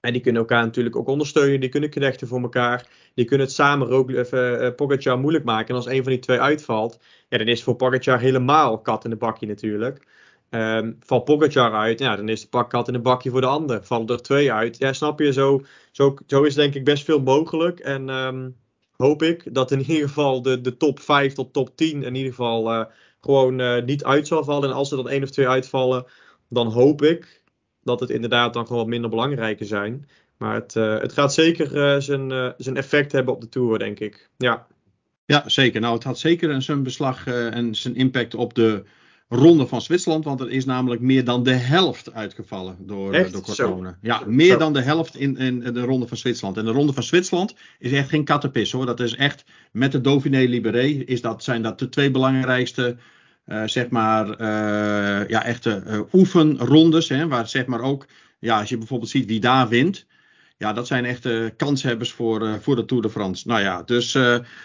en die kunnen elkaar natuurlijk ook ondersteunen. Die kunnen knechten voor elkaar. Die kunnen het samen ook even uh, Pogacar moeilijk maken. En als een van die twee uitvalt, ja, dan is voor Pogacar helemaal kat in de bakje natuurlijk. Um, valt Pogacar uit, ja, dan is de pak kat in een bakje voor de ander. Vallen er twee uit. Ja, snap je? Zo, zo, zo is denk ik best veel mogelijk. En um, hoop ik dat in ieder geval de, de top 5 tot top 10 in ieder geval gewoon niet uit zal vallen. En als er dan één of twee uitvallen, dan hoop ik dat het inderdaad dan gewoon wat minder belangrijker zijn. Maar het, uh, het gaat zeker uh, zijn, uh, zijn effect hebben op de Tour, denk ik. Ja, ja zeker. Nou, het had zeker zijn beslag en zijn impact op de ronde van Zwitserland. Want er is namelijk meer dan de helft uitgevallen door, door corona. Zo. Ja, meer Zo. dan de helft in, in, de ronde van Zwitserland. En de ronde van Zwitserland is echt geen kattenpis hoor. Dat is echt met de Dauphiné Libéré is dat, zijn dat de twee belangrijkste zeg maar, uh, ja, echte uh, oefenrondes. Hè, waar zeg maar ook, ja, als je bijvoorbeeld ziet wie daar wint. Ja, dat zijn echte kanshebbers voor, voor de Tour de France. Nou ja, dus,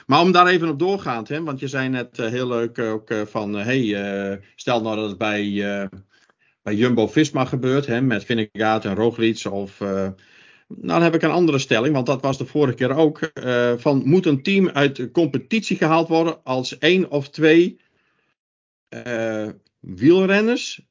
maar om daar even op doorgaand, hè, want je zei net heel leuk ook van, hey, stel nou dat het bij, bij Jumbo-Visma gebeurt, hè, met Vingegaard en Roglic of... nou, dan heb ik een andere stelling, want dat was de vorige keer ook. Uh, van moet een team uit de competitie gehaald worden als één of twee uh, wielrenners,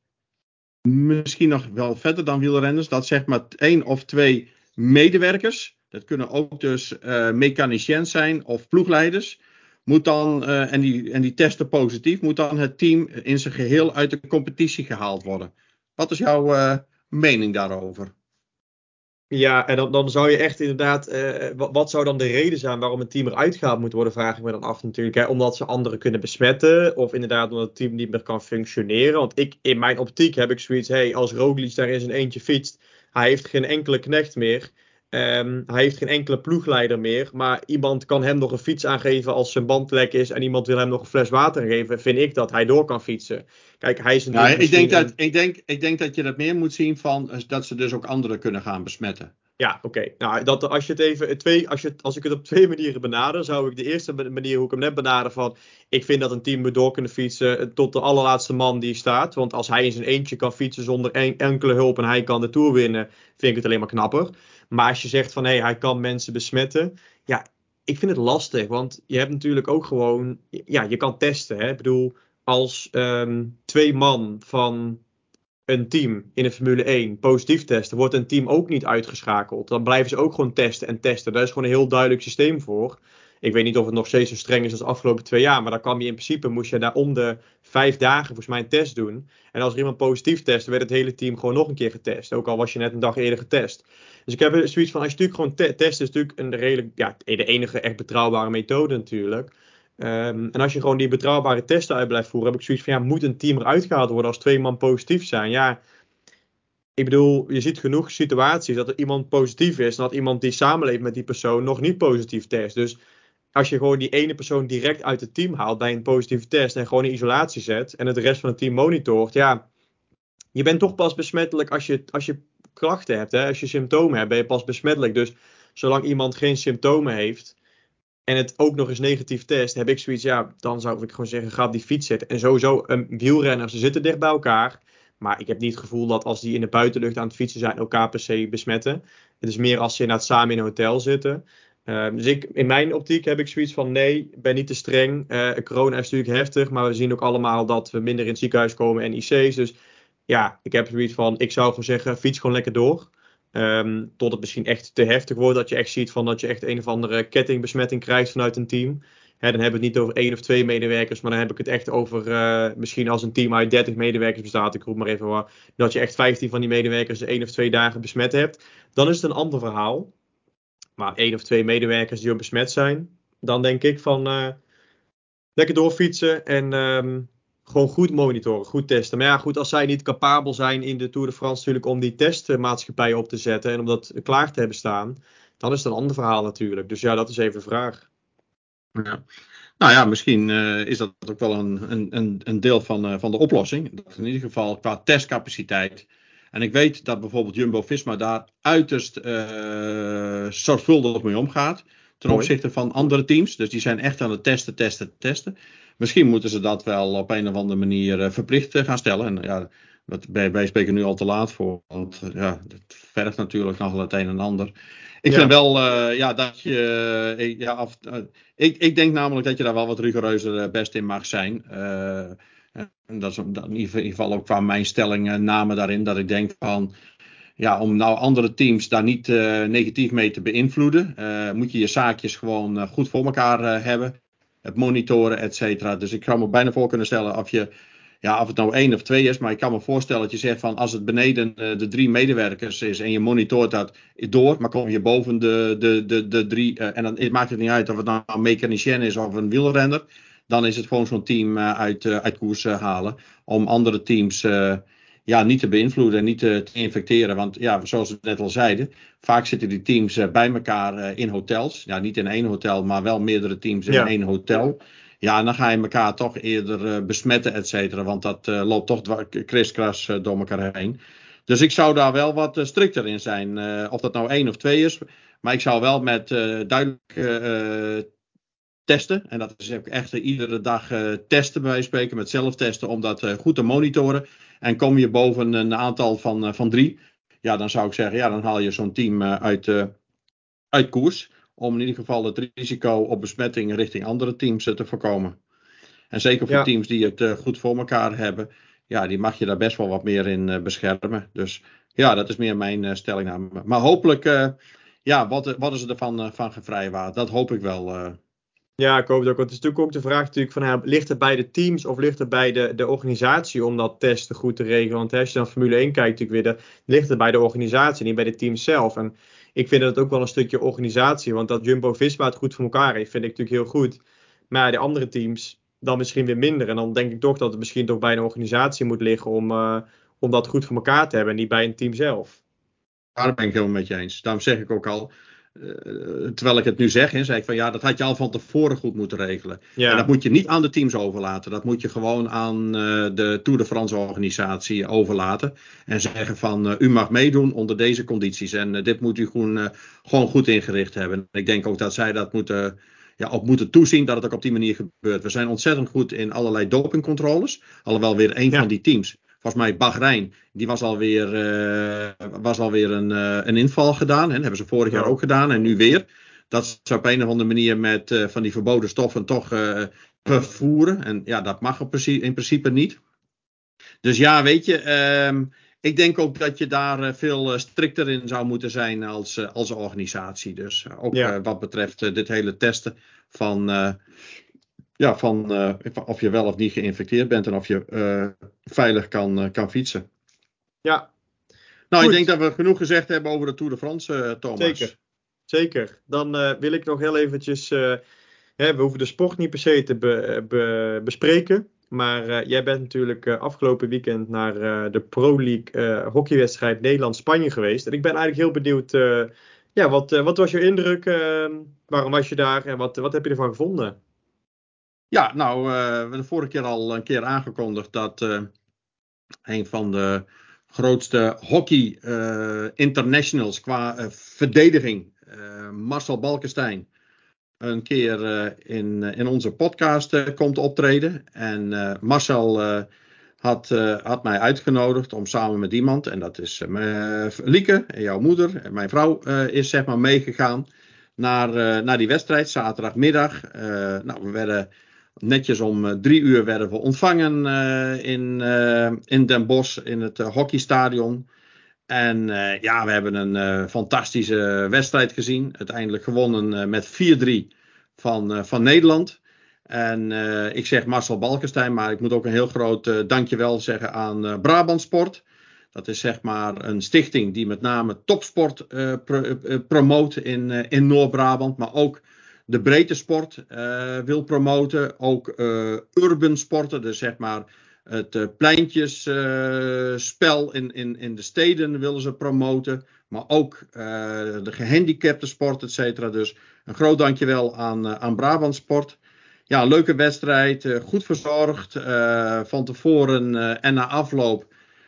misschien nog wel verder dan wielrenners, dat zeg maar één of twee medewerkers, dat kunnen ook dus uh, mechaniciëns zijn of ploegleiders, moet dan, uh, en, die, en die testen positief, moet dan het team in zijn geheel uit de competitie gehaald worden. Wat is jouw mening daarover? Ja, en dan, dan zou je echt inderdaad. Wat, wat, zou dan de reden zijn waarom een team eruit gehaald moet worden, vraag ik me dan af natuurlijk. Hè? Omdat ze anderen kunnen besmetten. Of inderdaad omdat het team niet meer kan functioneren. Want ik, in mijn optiek heb ik zoiets. Hey, als Roglic daar in zijn eentje fietst. Hij heeft geen enkele knecht meer. Um, hij heeft geen enkele ploegleider meer. Maar iemand kan hem nog een fiets aangeven als zijn band lek is. En iemand wil hem nog een fles water geven. Vind ik dat hij door kan fietsen. Kijk, hij is een. Ja, ik, denk dat, ik, denk, ik denk dat je dat meer moet zien van. Dat ze dus ook anderen kunnen gaan besmetten. Ja, oké. Nou, dat, als, je het even, twee, als, je, als ik het op twee manieren benader, zou ik de eerste manier, hoe ik hem net benader, van ik vind dat een team moet door kunnen fietsen tot de allerlaatste man die staat. Want als hij in zijn eentje kan fietsen zonder enkele hulp en hij kan de Tour winnen, vind ik het alleen maar knapper. Maar als je zegt van hé, hey, hij kan mensen besmetten, ja, ik vind het lastig. Want je hebt natuurlijk ook gewoon, ja, je kan testen. Hè? Ik bedoel, als ehm, twee man van een team in de Formule 1 positief testen, wordt een team ook niet uitgeschakeld. Dan blijven ze ook gewoon testen en testen. Daar is gewoon een heel duidelijk systeem voor. Ik weet niet of het nog steeds zo streng is als de afgelopen twee jaar. Maar dan kwam je in principe, moest je daar om de vijf dagen volgens mij een test doen. En als er iemand positief testte, werd het hele team gewoon nog een keer getest. Ook al was je net een dag eerder getest. Dus ik heb zoiets van, als je natuurlijk gewoon te test, is natuurlijk een redelijk, ja, de enige echt betrouwbare methode natuurlijk. Um, en als je gewoon die betrouwbare testen uit blijft voeren, heb ik zoiets van, ja, moet een team eruit gehaald worden als twee man positief zijn? Ja, ik bedoel, je ziet genoeg situaties dat er iemand positief is en dat iemand die samenleeft met die persoon nog niet positief test. Dus als je gewoon die ene persoon direct uit het team haalt bij een positieve test en gewoon in isolatie zet en het rest van het team monitort, ja, je bent toch pas besmettelijk als je, als je klachten hebt. Hè? Als je symptomen hebt, ben je pas besmettelijk. Dus zolang iemand geen symptomen heeft en het ook nog eens negatief test, heb ik zoiets, ja, dan zou ik gewoon zeggen, ga op die fiets zitten. En sowieso, een wielrenner, ze zitten dicht bij elkaar. Maar ik heb niet het gevoel dat als die in de buitenlucht aan het fietsen zijn, elkaar per se besmetten. Het is meer als ze inderdaad samen in een hotel zitten. Uh, dus ik, in mijn optiek heb ik zoiets van nee, ben niet te streng. Uh, corona is natuurlijk heftig, maar we zien ook allemaal dat we minder in het ziekenhuis komen en IC's. Dus ja, ik heb zoiets van, ik zou gewoon zeggen, fiets gewoon lekker door. Um, tot het misschien echt te heftig wordt, dat je echt ziet van dat je echt een of andere kettingbesmetting krijgt vanuit een team. Hè, dan hebben we het niet over één of twee medewerkers, maar dan heb ik het echt over uh, misschien als een team uit 30 medewerkers bestaat, ik roep maar even wat, dat je echt 15 van die medewerkers één of twee dagen besmet hebt. Dan is het een ander verhaal. Maar één of twee medewerkers die ook besmet zijn, dan denk ik van uh, lekker doorfietsen en um, gewoon goed monitoren, goed testen. Maar ja, goed, als zij niet capabel zijn in de Tour de France natuurlijk om die testmaatschappij op te zetten en om dat klaar te hebben staan, dan is het een ander verhaal natuurlijk. Dus ja, dat is even de vraag. Nou ja, misschien uh, is dat ook wel een, een, een deel van, uh, van de oplossing. Dat in ieder geval qua testcapaciteit. En ik weet dat bijvoorbeeld Jumbo Visma daar uiterst uh, zorgvuldig mee omgaat. Ten opzichte van andere teams. Dus die zijn echt aan het testen, testen, testen. Misschien moeten ze dat wel op een of andere manier uh, verplicht uh, gaan stellen. En ja, dat, wij, wij, spreken nu al te laat voor. Want ja, het vergt natuurlijk nogal het een en ander. Ik ja. vind wel ja, dat je. ja, af, ik, ik denk namelijk dat je daar wel wat rigoureuzer best in mag zijn. En dat is in ieder geval ook qua mijn stelling namen daarin. Dat ik denk van ja, om nou andere teams daar niet uh, negatief mee te beïnvloeden, uh, moet je je zaakjes gewoon goed voor elkaar hebben. Het monitoren, et cetera. Dus ik kan me bijna voor kunnen stellen of je, ja, of het nou één of twee is, maar ik kan me voorstellen dat je zegt van als het beneden de drie medewerkers is en je monitort dat door, maar kom je boven de, de, de, de drie, en dan maakt het niet uit of het nou een mechanicien is of een wielrenner, dan is het gewoon zo'n team uit, uit koers halen om andere teams ja, niet te beïnvloeden en niet te, te, infecteren. Want ja, zoals we net al zeiden, vaak zitten die teams bij elkaar in hotels. Ja, niet in één hotel, maar wel meerdere teams in ja. één hotel. Ja, en dan ga je elkaar toch eerder besmetten, et cetera. Want dat loopt toch kriskras door elkaar heen. Dus ik zou daar wel wat strikter in zijn. of dat nou één of twee is. Maar ik zou wel met duidelijk testen. En dat is echt iedere dag testen bij spreken. Met zelftesten om dat goed te monitoren. En kom je boven een aantal van, van drie, ja, dan zou ik zeggen, ja, dan haal je zo'n team uit, uit koers. Om in ieder geval het risico op besmetting richting andere teams te voorkomen. En zeker voor ja. teams die het goed voor elkaar hebben, ja, die mag je daar best wel wat meer in beschermen. Dus ja, dat is meer mijn stellingname. Maar hopelijk, ja, wat, wat is er ervan van gevrijwaard? Dat hoop ik wel. Ja, ik hoop het ook. Want het is natuurlijk ook de vraag natuurlijk van, ligt het bij de teams of ligt het bij de, de organisatie om dat testen goed te regelen? Want als je dan Formule 1 kijkt natuurlijk weer, ligt het bij de organisatie, niet bij de teams zelf. En ik vind dat ook wel een stukje organisatie, want dat Jumbo-Visma het goed voor elkaar heeft, vind ik natuurlijk heel goed. Maar de andere teams dan misschien weer minder. En dan denk ik toch dat het misschien toch bij een organisatie moet liggen om, uh, om dat goed voor elkaar te hebben en niet bij een team zelf. Daar ben ik helemaal met je eens. Daarom zeg ik ook al, terwijl ik het nu zeg, hè, zei ik van ja, dat had je al van tevoren goed moeten regelen. Ja. En dat moet je niet aan de teams overlaten. Dat moet je gewoon aan de Tour de France organisatie overlaten. En zeggen van u mag meedoen onder deze condities. En dit moet u gewoon, gewoon goed ingericht hebben. Ik denk ook dat zij dat moeten ja, op moeten toezien dat het ook op die manier gebeurt. We zijn ontzettend goed in allerlei dopingcontroles. Alhoewel weer een Ja. van die teams, volgens mij Bahrein, die was alweer, eh was alweer een, eh, een inval gedaan. Hè. Dat hebben ze vorig Ja. jaar ook gedaan en nu weer. Dat ze op een of andere manier met eh, van die verboden stoffen toch vervoeren. En ja, dat mag in principe niet. Dus ja, weet je, ehm, ik denk ook dat je daar veel strikter in zou moeten zijn als, als organisatie. Dus ook Ja. wat betreft dit hele testen van, ja, van eh, of je wel of niet geïnfecteerd bent en of je eh, veilig kan, eh, kan fietsen. Ja, Nou, Goed. ik denk dat we genoeg gezegd hebben over de Tour de France, Thomas. Zeker. Zeker. Dan wil ik nog heel eventjes. hè, we hoeven de sport niet per se te be- be- bespreken. Maar jij bent natuurlijk afgelopen weekend naar de Pro League hockeywedstrijd Nederland-Spanje geweest. En ik ben eigenlijk heel benieuwd. ja, wat, wat was je indruk? eh, waarom was je daar en wat, wat heb je ervan gevonden? Ja, nou, eh, we hebben de vorige keer al een keer aangekondigd dat eh, een van de grootste hockey eh, internationals qua verdediging, Marcel Balkenstein, een keer in, in onze podcast komt optreden. En Marcel had, had mij uitgenodigd om samen met iemand, en dat is Lieke, jouw moeder, mijn vrouw is zeg maar meegegaan naar, naar die wedstrijd, zaterdagmiddag. Nou, we werden netjes om eh, drie uur werden we ontvangen eh, in, eh, in Den Bosch in het hockeystadion. En ja, we hebben een fantastische wedstrijd gezien. Uiteindelijk gewonnen met 4-3 van, van Nederland. En ik zeg Marcel Balkenstein, maar ik moet ook een heel groot dankjewel zeggen aan eh, Brabant Sport. Dat is zeg maar een stichting die met name topsport pro- promoot in, in Noord-Brabant, maar ook de breedte sport eh, wil promoten. Ook eh, urban sporten, dus zeg maar het uh, pleintjesspel in, in, in de steden willen ze promoten. Maar ook de gehandicapte sport, et cetera. Dus een groot dankjewel aan, aan Brabant Sport. Ja, leuke wedstrijd. Goed verzorgd. Van tevoren en na afloop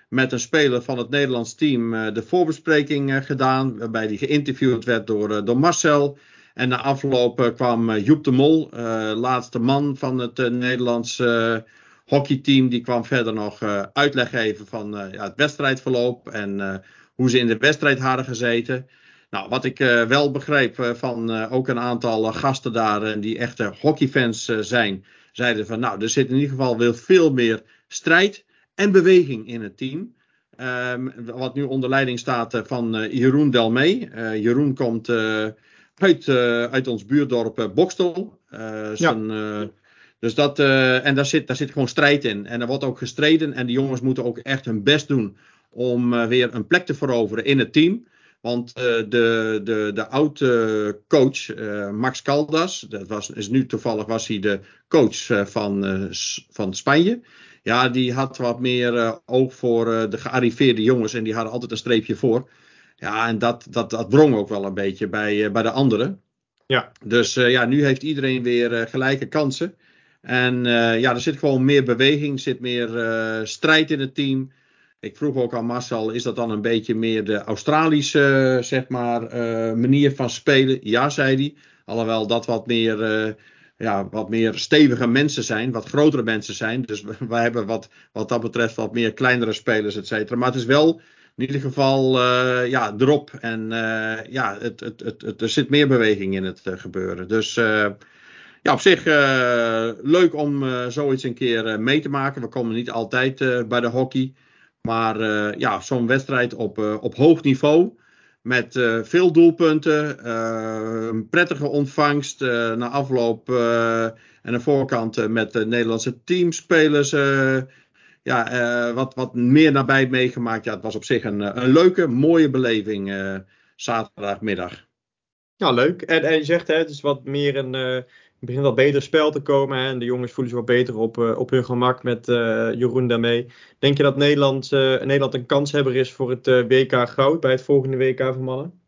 met een speler van het Nederlands team de voorbespreking gedaan. Waarbij die geïnterviewd werd door, door Marcel. En na afloop uh, kwam uh, Joep de Mol, uh, laatste man van het Nederlands uh, hockeyteam. Die kwam verder nog uitleg geven van ja, het wedstrijdverloop en hoe ze in de wedstrijd hadden gezeten. Nou, wat ik wel begreep van ook een aantal gasten daar die echte hockeyfans zijn, zeiden van nou, er zit in ieder geval weer veel meer strijd en beweging in het team. Um, wat nu onder leiding staat van Jeroen Delmee. Jeroen komt uit, uh, uit ons buurdorp uh, Bokstel. Zijn, ja. dus dat, uh, en daar zit, daar zit gewoon strijd in. En er wordt ook gestreden. En die jongens moeten ook echt hun best doen om uh, weer een plek te veroveren in het team. Want uh, de, de, de oude coach, Max Caldas, dat was, is nu toevallig was hij de coach van, van Spanje. Ja, die had wat meer oog voor de gearriveerde jongens en die hadden altijd een streepje voor. Ja, en dat, dat, dat wrong ook wel een beetje bij, uh, bij de anderen. Ja. Dus uh, ja, nu heeft iedereen weer uh, gelijke kansen. En ja, er zit gewoon meer beweging, zit meer strijd in het team. Ik vroeg ook aan Marcel, is dat dan een beetje meer de Australische, zeg maar, uh, manier van spelen? Ja, zei hij. Alhoewel dat wat meer, uh, ja, wat meer stevige mensen zijn, wat grotere mensen zijn. Dus wij hebben wat, wat dat betreft wat meer kleinere spelers, et cetera. Maar het is wel in ieder geval uh, ja, erop. En uh, ja, het, het, het, er zit meer beweging in het uh, gebeuren. Dus uh, ja, op zich leuk om zoiets een keer mee te maken. We komen niet altijd bij de hockey. Maar ja, zo'n wedstrijd op, op hoog niveau. Met veel doelpunten. een prettige ontvangst na afloop. en de voorkant met de Nederlandse teamspelers ja, uh, wat, wat meer nabij meegemaakt. Ja, het was op zich een, een leuke, mooie beleving uh, zaterdagmiddag. Ja, leuk. En, en je zegt, hè, het is wat meer een. Uh, begint wat beter spel te komen. Hè, en de jongens voelen zich wat beter op, op hun gemak met Jeroen daarmee. Denk je dat Nederland, Nederland een kanshebber is voor het WK Goud bij het volgende WK voor mannen?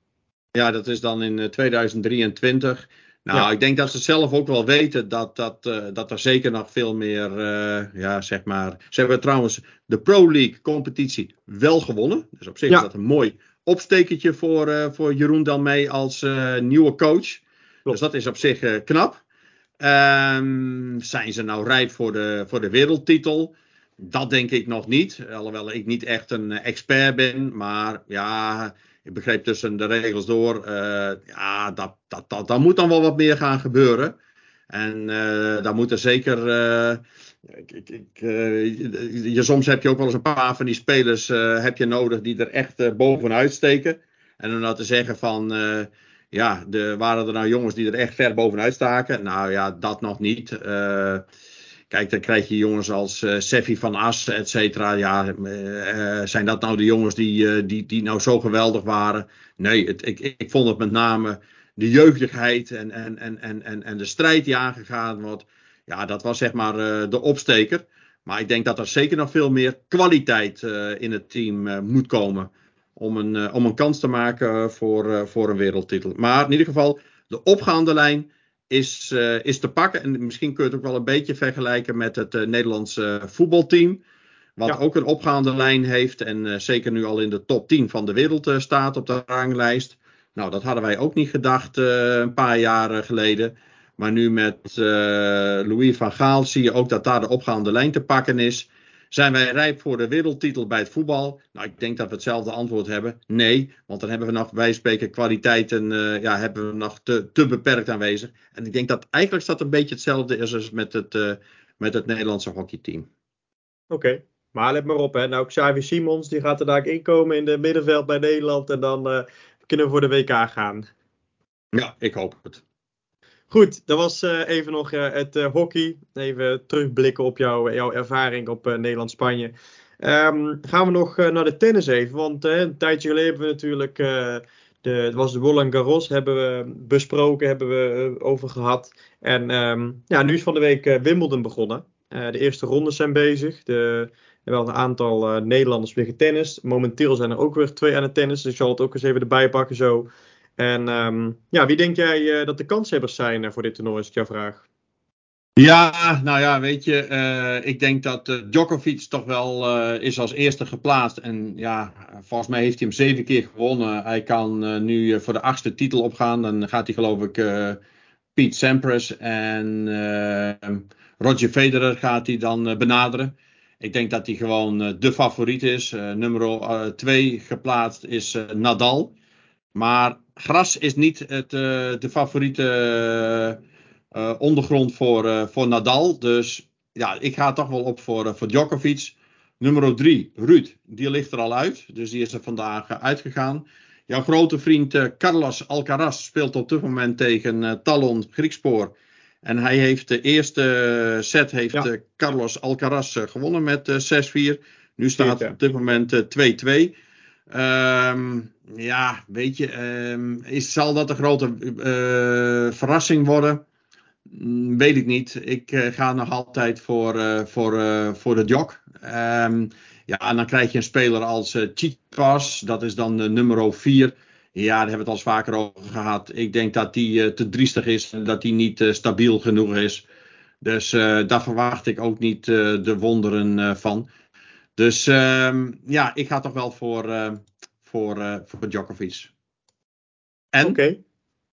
Ja, dat is dan in 2023. Nou, ik denk dat ze zelf ook wel weten dat, dat, uh, dat er zeker nog veel meer, uh, ja, zeg maar. Ze hebben trouwens de Pro League competitie wel gewonnen. Dus op zich is dat een mooi opstekertje voor, uh, voor Jeroen Dalmee als nieuwe coach. Dus dat is op zich knap. Um, zijn ze nou rijp voor de, voor de wereldtitel? Dat denk ik nog niet. Alhoewel ik niet echt een expert ben. Maar ja, ik begreep tussen de regels door, uh, ja, dat, dat, dat, dat moet dan wel wat meer gaan gebeuren. En uh, daar moet er zeker. Uh, ik, ik, je, soms heb je ook wel eens een paar van die spelers heb je nodig die er echt bovenuit steken. En om nou te zeggen van. ja, de, waren er nou jongens die er echt ver bovenuit staken? Nou ja, dat nog niet. Kijk, dan krijg je jongens als uh, Seffi van As, et cetera. Ja, uh, zijn dat nou de jongens die, uh, die, die nou zo geweldig waren? Nee, het, ik, ik vond het met name de jeugdigheid en, en, en, en, en, en de strijd die aangegaan wordt. Ja, dat was zeg maar de opsteker. Maar ik denk dat er zeker nog veel meer kwaliteit in het team moet komen. Om een, om een kans te maken voor, voor een wereldtitel. Maar in ieder geval, de opgaande lijn is, uh, is te pakken. En misschien kun je het ook wel een beetje vergelijken met het uh, Nederlandse voetbalteam. Wat ook een opgaande lijn heeft. En uh, zeker nu al in de top 10 van de wereld staat op de ranglijst. Nou, dat hadden wij ook niet gedacht een paar jaar geleden. Maar nu met Louis van Gaal zie je ook dat daar de opgaande lijn te pakken is. Zijn wij rijp voor de wereldtitel bij het voetbal? Nou, ik denk dat we hetzelfde antwoord hebben. Nee, want dan hebben we nog, wij spreken, kwaliteiten, uh, ja, hebben we nog te, te beperkt aanwezig. En ik denk dat eigenlijk dat een beetje hetzelfde is als met het, uh, met het Nederlandse hockeyteam. Oké, okay. maar let maar op, hè. Nou, Xavi Simons, die gaat er daar inkomen in de middenveld bij Nederland. En dan uh, kunnen we voor de WK gaan. Ja, ik hoop het. Goed, dat was uh, even nog uh, het uh, hockey. Even terugblikken op jou, jouw ervaring op Nederland-Spanje. Um, gaan we nog naar de tennis even. Want een tijdje geleden hebben we natuurlijk. de, het was de Roland Garros, hebben we besproken, hebben we over gehad. En um, ja, nu is van de week Wimbledon begonnen. de eerste rondes zijn bezig. De, er wel een aantal Nederlanders weer getennis. Momenteel zijn er ook weer twee aan het tennis. Dus ik zal het ook eens even erbij pakken zo. En um, ja, wie denk jij uh, dat de kanshebbers zijn uh, voor dit toernooi, is het jouw vraag? Ja, nou ja, weet je, uh, ik denk dat Djokovic toch wel is als eerste geplaatst. En ja, volgens mij heeft hij hem zeven keer gewonnen. Hij kan nu voor de achtste titel opgaan. Dan gaat hij geloof ik Pete Sampras en Roger Federer gaat hij dan benaderen. Ik denk dat hij gewoon de favoriet is. nummer twee geplaatst is Nadal. Maar gras is niet het, uh, de favoriete uh, ondergrond voor, uh, voor Nadal. Dus ja, ik ga toch wel op voor, voor Djokovic. Nummer 3, Ruud, die ligt er al uit. Dus die is er vandaag uitgegaan. Jouw grote vriend Carlos Alcaraz speelt op dit moment tegen Talon Griekspoor. En hij heeft de eerste set heeft ja. Carlos Alcaraz gewonnen met 6-4. Nu staat het op dit moment 2-2. Um, ja, weet je, um, is, zal dat een grote uh, verrassing worden? Mm, weet ik niet. Ik uh, ga nog altijd voor, uh, voor, voor de jog. Um, ja, en dan krijg je een speler als uh, dat is dan nummer 4. Ja, daar hebben we het al eens vaker over gehad. Ik denk dat die te driestig is en dat die niet stabiel genoeg is. Dus daar verwacht ik ook niet de wonderen van. Dus um, ja, ik ga toch wel voor, uh, voor, uh, voor Djokovic. En okay.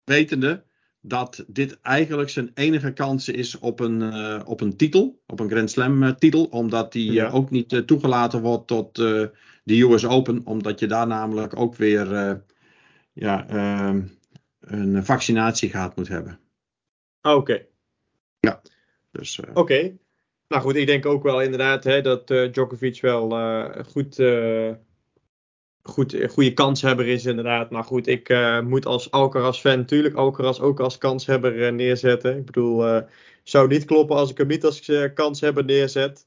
wetende dat dit eigenlijk zijn enige kans is op een, uh, op een titel, op een Grand Slam titel, omdat die ja. ook niet toegelaten wordt tot de US Open, omdat je daar namelijk ook weer ja, ehm, een vaccinatie gehad moet hebben. Oké. Okay. Ja. Dus, Oké. Okay. Nou goed, ik denk ook wel inderdaad hè, dat uh, Djokovic wel uh, goed, uh, goed, goede kanshebber is inderdaad. Maar goed, ik moet als Alcaraz-fan natuurlijk Alcaraz ook als kanshebber neerzetten. Ik bedoel, zou niet kloppen als ik hem niet als kanshebber neerzet.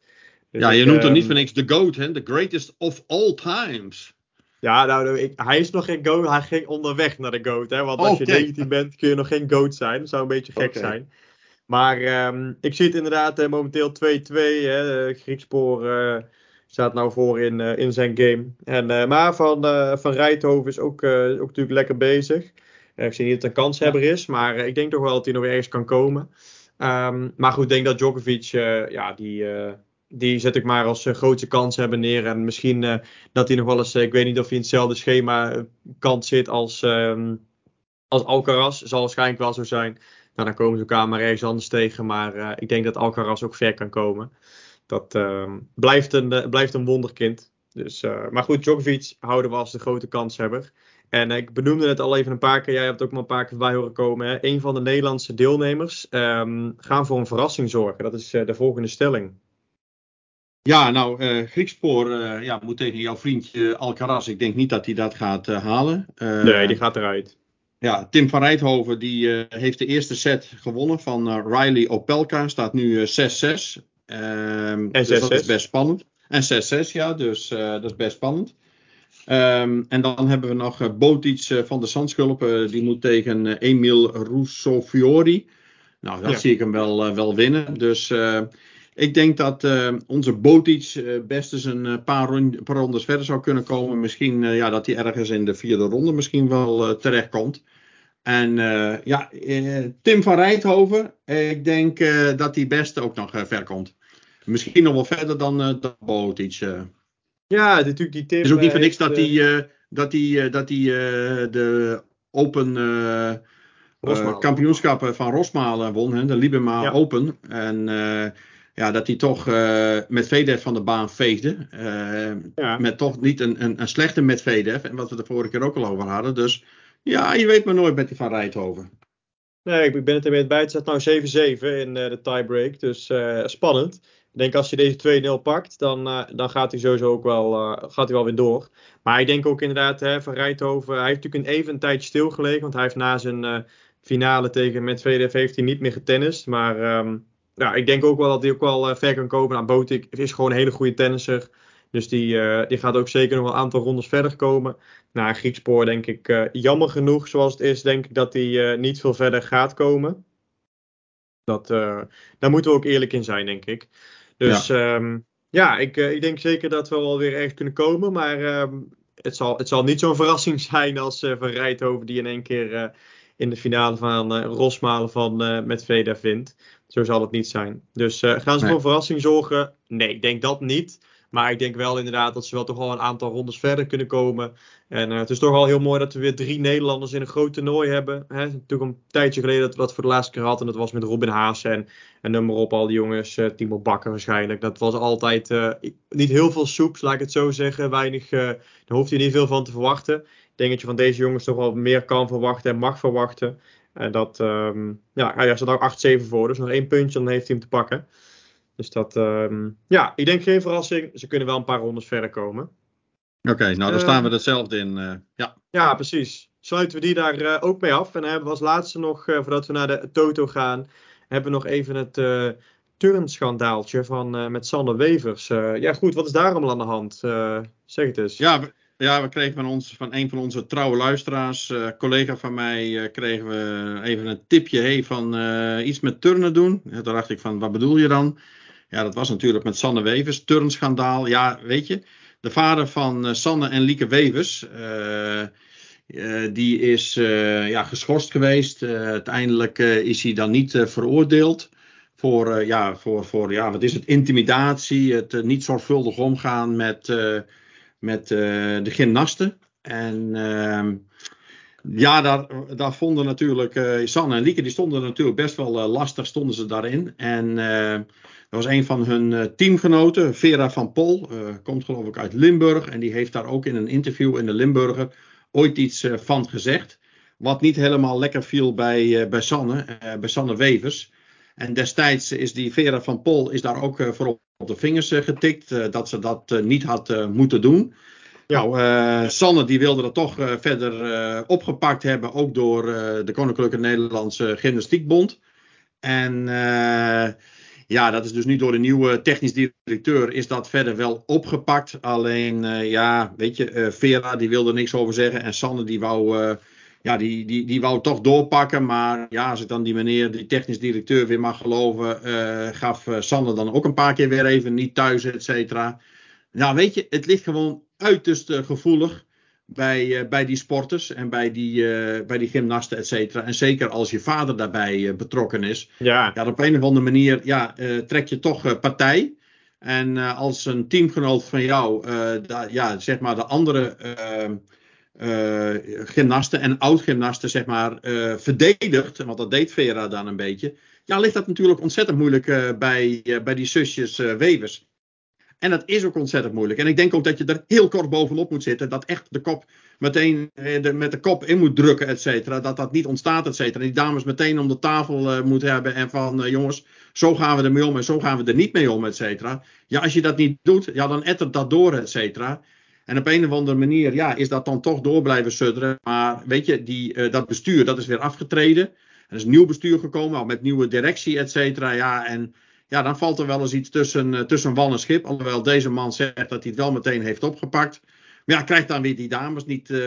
Dus ja, je ik, noemt hem niet van niks de GOAT, hè? The greatest of all times. Ja, nou, ik, hij is nog geen GOAT. Hij ging onderweg naar de GOAT. Hè? Want als okay. je 19 bent, kun je nog geen GOAT zijn. Dat zou een beetje gek okay. zijn. Maar um, ik zie het inderdaad uh, momenteel 2-2. Griekspoor uh, Staat nou voor in, in zijn game. En, maar van, van Rijthoven is ook, ook natuurlijk lekker bezig. ik zie niet dat het een kanshebber is, maar ik denk toch wel dat hij nog ergens kan komen. Um, maar goed, ik denk dat Djokovic, ja, die, die zet ik maar als grootste kans hebben neer. En misschien dat hij nog wel eens, ik weet niet of hij in hetzelfde schema kant zit als, um, als Alcaraz. Zal waarschijnlijk wel zo zijn. Nou, dan komen ze elkaar maar ergens anders tegen. Maar ik denk dat Alcaraz ook ver kan komen. Dat ehm, blijft, een, blijft een wonderkind. Dus, maar goed, Djokovic houden we als de grote kanshebber. En ik benoemde het al even een paar keer. Jij hebt ook maar een paar keer bij horen komen. Hè? Een van de Nederlandse deelnemers um, gaan voor een verrassing zorgen. Dat is de volgende stelling. Ja, nou, uh, Griekspoor uh, ja, moet tegen jouw vriendje Alcaraz. Ik denk niet dat hij dat gaat halen. nee, die gaat eruit. Ja, Tim van Rijthoven die heeft de eerste set gewonnen van Riley Opelka. Staat nu 6-6. en 6-6. Dus dat is best spannend. En 6-6, ja, dus dat is best spannend. Um, en dan hebben we nog Botic van de Zandschulpen. die moet tegen Emil Rousseau-Fiori. Nou, dat ja. zie ik hem wel, wel winnen. Dus ik denk dat uh, onze Botic uh, best eens een uh, paar, rond, paar, rondes verder zou kunnen komen. Misschien ja, dat hij ergens in de vierde ronde misschien wel terechtkomt. En ja, Tim van Rijthoven, ik denk dat hij best ook nog ver komt. Misschien nog wel verder dan, dan Botic. Ja, natuurlijk die Tim. Het is ook niet voor niks dat hij, dat hij, dat hij de Open kampioenschappen van Rosmalen won, hè, de Libema ja. Open. En ja, dat hij toch uh, met VDF van de baan veegde. Uh, ja. Met toch niet een, een, een slechte met VDF. En wat we de vorige keer ook al over hadden. Dus ja, je weet maar nooit met die van Rijthoven. Nee, ik ben het er mee bij. Het staat nou 7-7 in uh, de tiebreak. Dus spannend. Ik denk als je deze 2-0 pakt, dan, dan gaat hij sowieso ook wel, gaat hij wel weer door. Maar ik denk ook inderdaad hè, van Rijthoven. Hij heeft natuurlijk een even tijdje stilgelegen. Want hij heeft na zijn finale tegen Medvedev heeft hij niet meer getennist. Maar um, ja, ik denk ook wel dat hij ook wel uh, ver kan komen. Nou, Botik is gewoon een hele goede tennisser. Dus die, uh, die gaat ook zeker nog wel een aantal rondes verder komen. Nou, Griekspoor denk ik uh, jammer genoeg zoals het is, denk ik dat hij niet veel verder gaat komen. Dat, daar moeten we ook eerlijk in zijn, denk ik. Dus ja, um, ja ik, ik denk zeker dat we wel weer ergens kunnen komen. Maar um, het, zal, het zal niet zo'n verrassing zijn als Van Rijthoven die in één keer in de finale van Rosmalen van met Veda vindt. Zo zal het niet zijn. Dus uh, gaan ze nee. voor verrassing zorgen? Nee, ik denk dat niet. Maar ik denk wel inderdaad dat ze wel toch wel een aantal rondes verder kunnen komen. En uh, het is toch wel heel mooi dat we weer drie Nederlanders in een groot toernooi hebben. Hè, natuurlijk een tijdje geleden dat we dat voor de laatste keer hadden. En dat was met Robin Haas en, en noem maar op al die jongens. Uh, Timo Bakker waarschijnlijk. Dat was altijd uh, niet heel veel soeps, laat ik het zo zeggen. Weinig, daar hoeft je niet veel van te verwachten. Ik denk dat je van deze jongens toch wel meer kan verwachten en mag verwachten. En dat, um, ja, hij staat nou 8-7 voor, dus nog één puntje, dan heeft hij hem te pakken. Dus dat, um, ja, ik denk geen verrassing. Ze kunnen wel een paar rondes verder komen. Oké, okay, nou dan uh, staan we hetzelfde in. Uh, ja. ja, precies. Sluiten we die daar uh, ook mee af. En dan hebben we als laatste nog, voordat we naar de Toto gaan, hebben we nog even het turnschandaaltje van met Sander Wevers. ja, goed, wat is daar allemaal aan de hand? zeg het eens. Ja, ja, we kregen van, ons, van een van onze trouwe luisteraars, uh, collega van mij, uh, kregen we even een tipje hey, van uh, iets met turnen doen. Ja, toen dacht ik van, wat bedoel je dan? Ja, dat was natuurlijk met Sanne Wevers, turnschandaal. Ja, weet je, de vader van Sanne en Lieke Wevers, die is ja, geschorst geweest. uiteindelijk is hij dan niet veroordeeld voor, ja, voor, voor, ja, wat is het, intimidatie, het niet zorgvuldig omgaan met met uh, de gymnasten. En uh, ja, daar, daar vonden natuurlijk uh, Sanne en Lieke, die stonden natuurlijk best wel uh, lastig, stonden ze daarin. En er was een van hun teamgenoten, Vera van Pol, komt geloof ik uit Limburg. En die heeft daar ook in een interview in de Limburger ooit iets van gezegd. Wat niet helemaal lekker viel bij, bij Sanne, bij Sanne Wevers. En destijds is die Vera van Pol is daar ook voor op de vingers eh, getikt uh, dat ze dat niet had moeten doen. Ja. Nou, Sanne die wilde dat toch verder opgepakt hebben, ook door de Koninklijke Nederlandse Gymnastiekbond. En ja, dat is dus nu door de nieuwe technisch directeur is dat verder wel opgepakt. Alleen, ja, weet je, Vera die wilde niks over zeggen en Sanne die wou ja, die, die, die wou toch doorpakken. Maar ja, als ik dan die meneer, die technisch directeur weer mag geloven, uh, gaf uh, Sander dan ook een paar keer weer even niet thuis, et cetera. Nou, weet je, het ligt gewoon uiterst gevoelig bij, bij die sporters en bij die, bij die gymnasten, et cetera. En zeker als je vader daarbij betrokken is. Ja. ja. Op een of andere manier ja, trek je toch partij. En als een teamgenoot van jou, ja, zeg maar de andere gymnasten en oud-gymnasten, zeg maar, uh, verdedigt, want dat deed Vera dan een beetje, ja, ligt dat natuurlijk ontzettend moeilijk uh, bij, bij die zusjes Wevers. En dat is ook ontzettend moeilijk. En ik denk ook dat je er heel kort bovenop moet zitten, dat echt de kop meteen met de kop in moet drukken, et cetera, dat dat niet ontstaat, et cetera. En die dames meteen om de tafel moeten hebben en van, jongens, zo gaan we ermee om en zo gaan we er niet mee om, et cetera. Ja, als je dat niet doet, ja, dan ettert dat door, et cetera. En op een of andere manier ja, is dat dan toch door blijven sudderen. Maar weet je, die, uh, dat bestuur dat is weer afgetreden. Er is een nieuw bestuur gekomen, al met nieuwe directie, et cetera. Ja, en ja, dan valt er wel eens iets tussen, uh, tussen wal en schip. Alhoewel deze man zegt dat hij het wel meteen heeft opgepakt. Maar ja, krijgt dan weer die dames niet uh,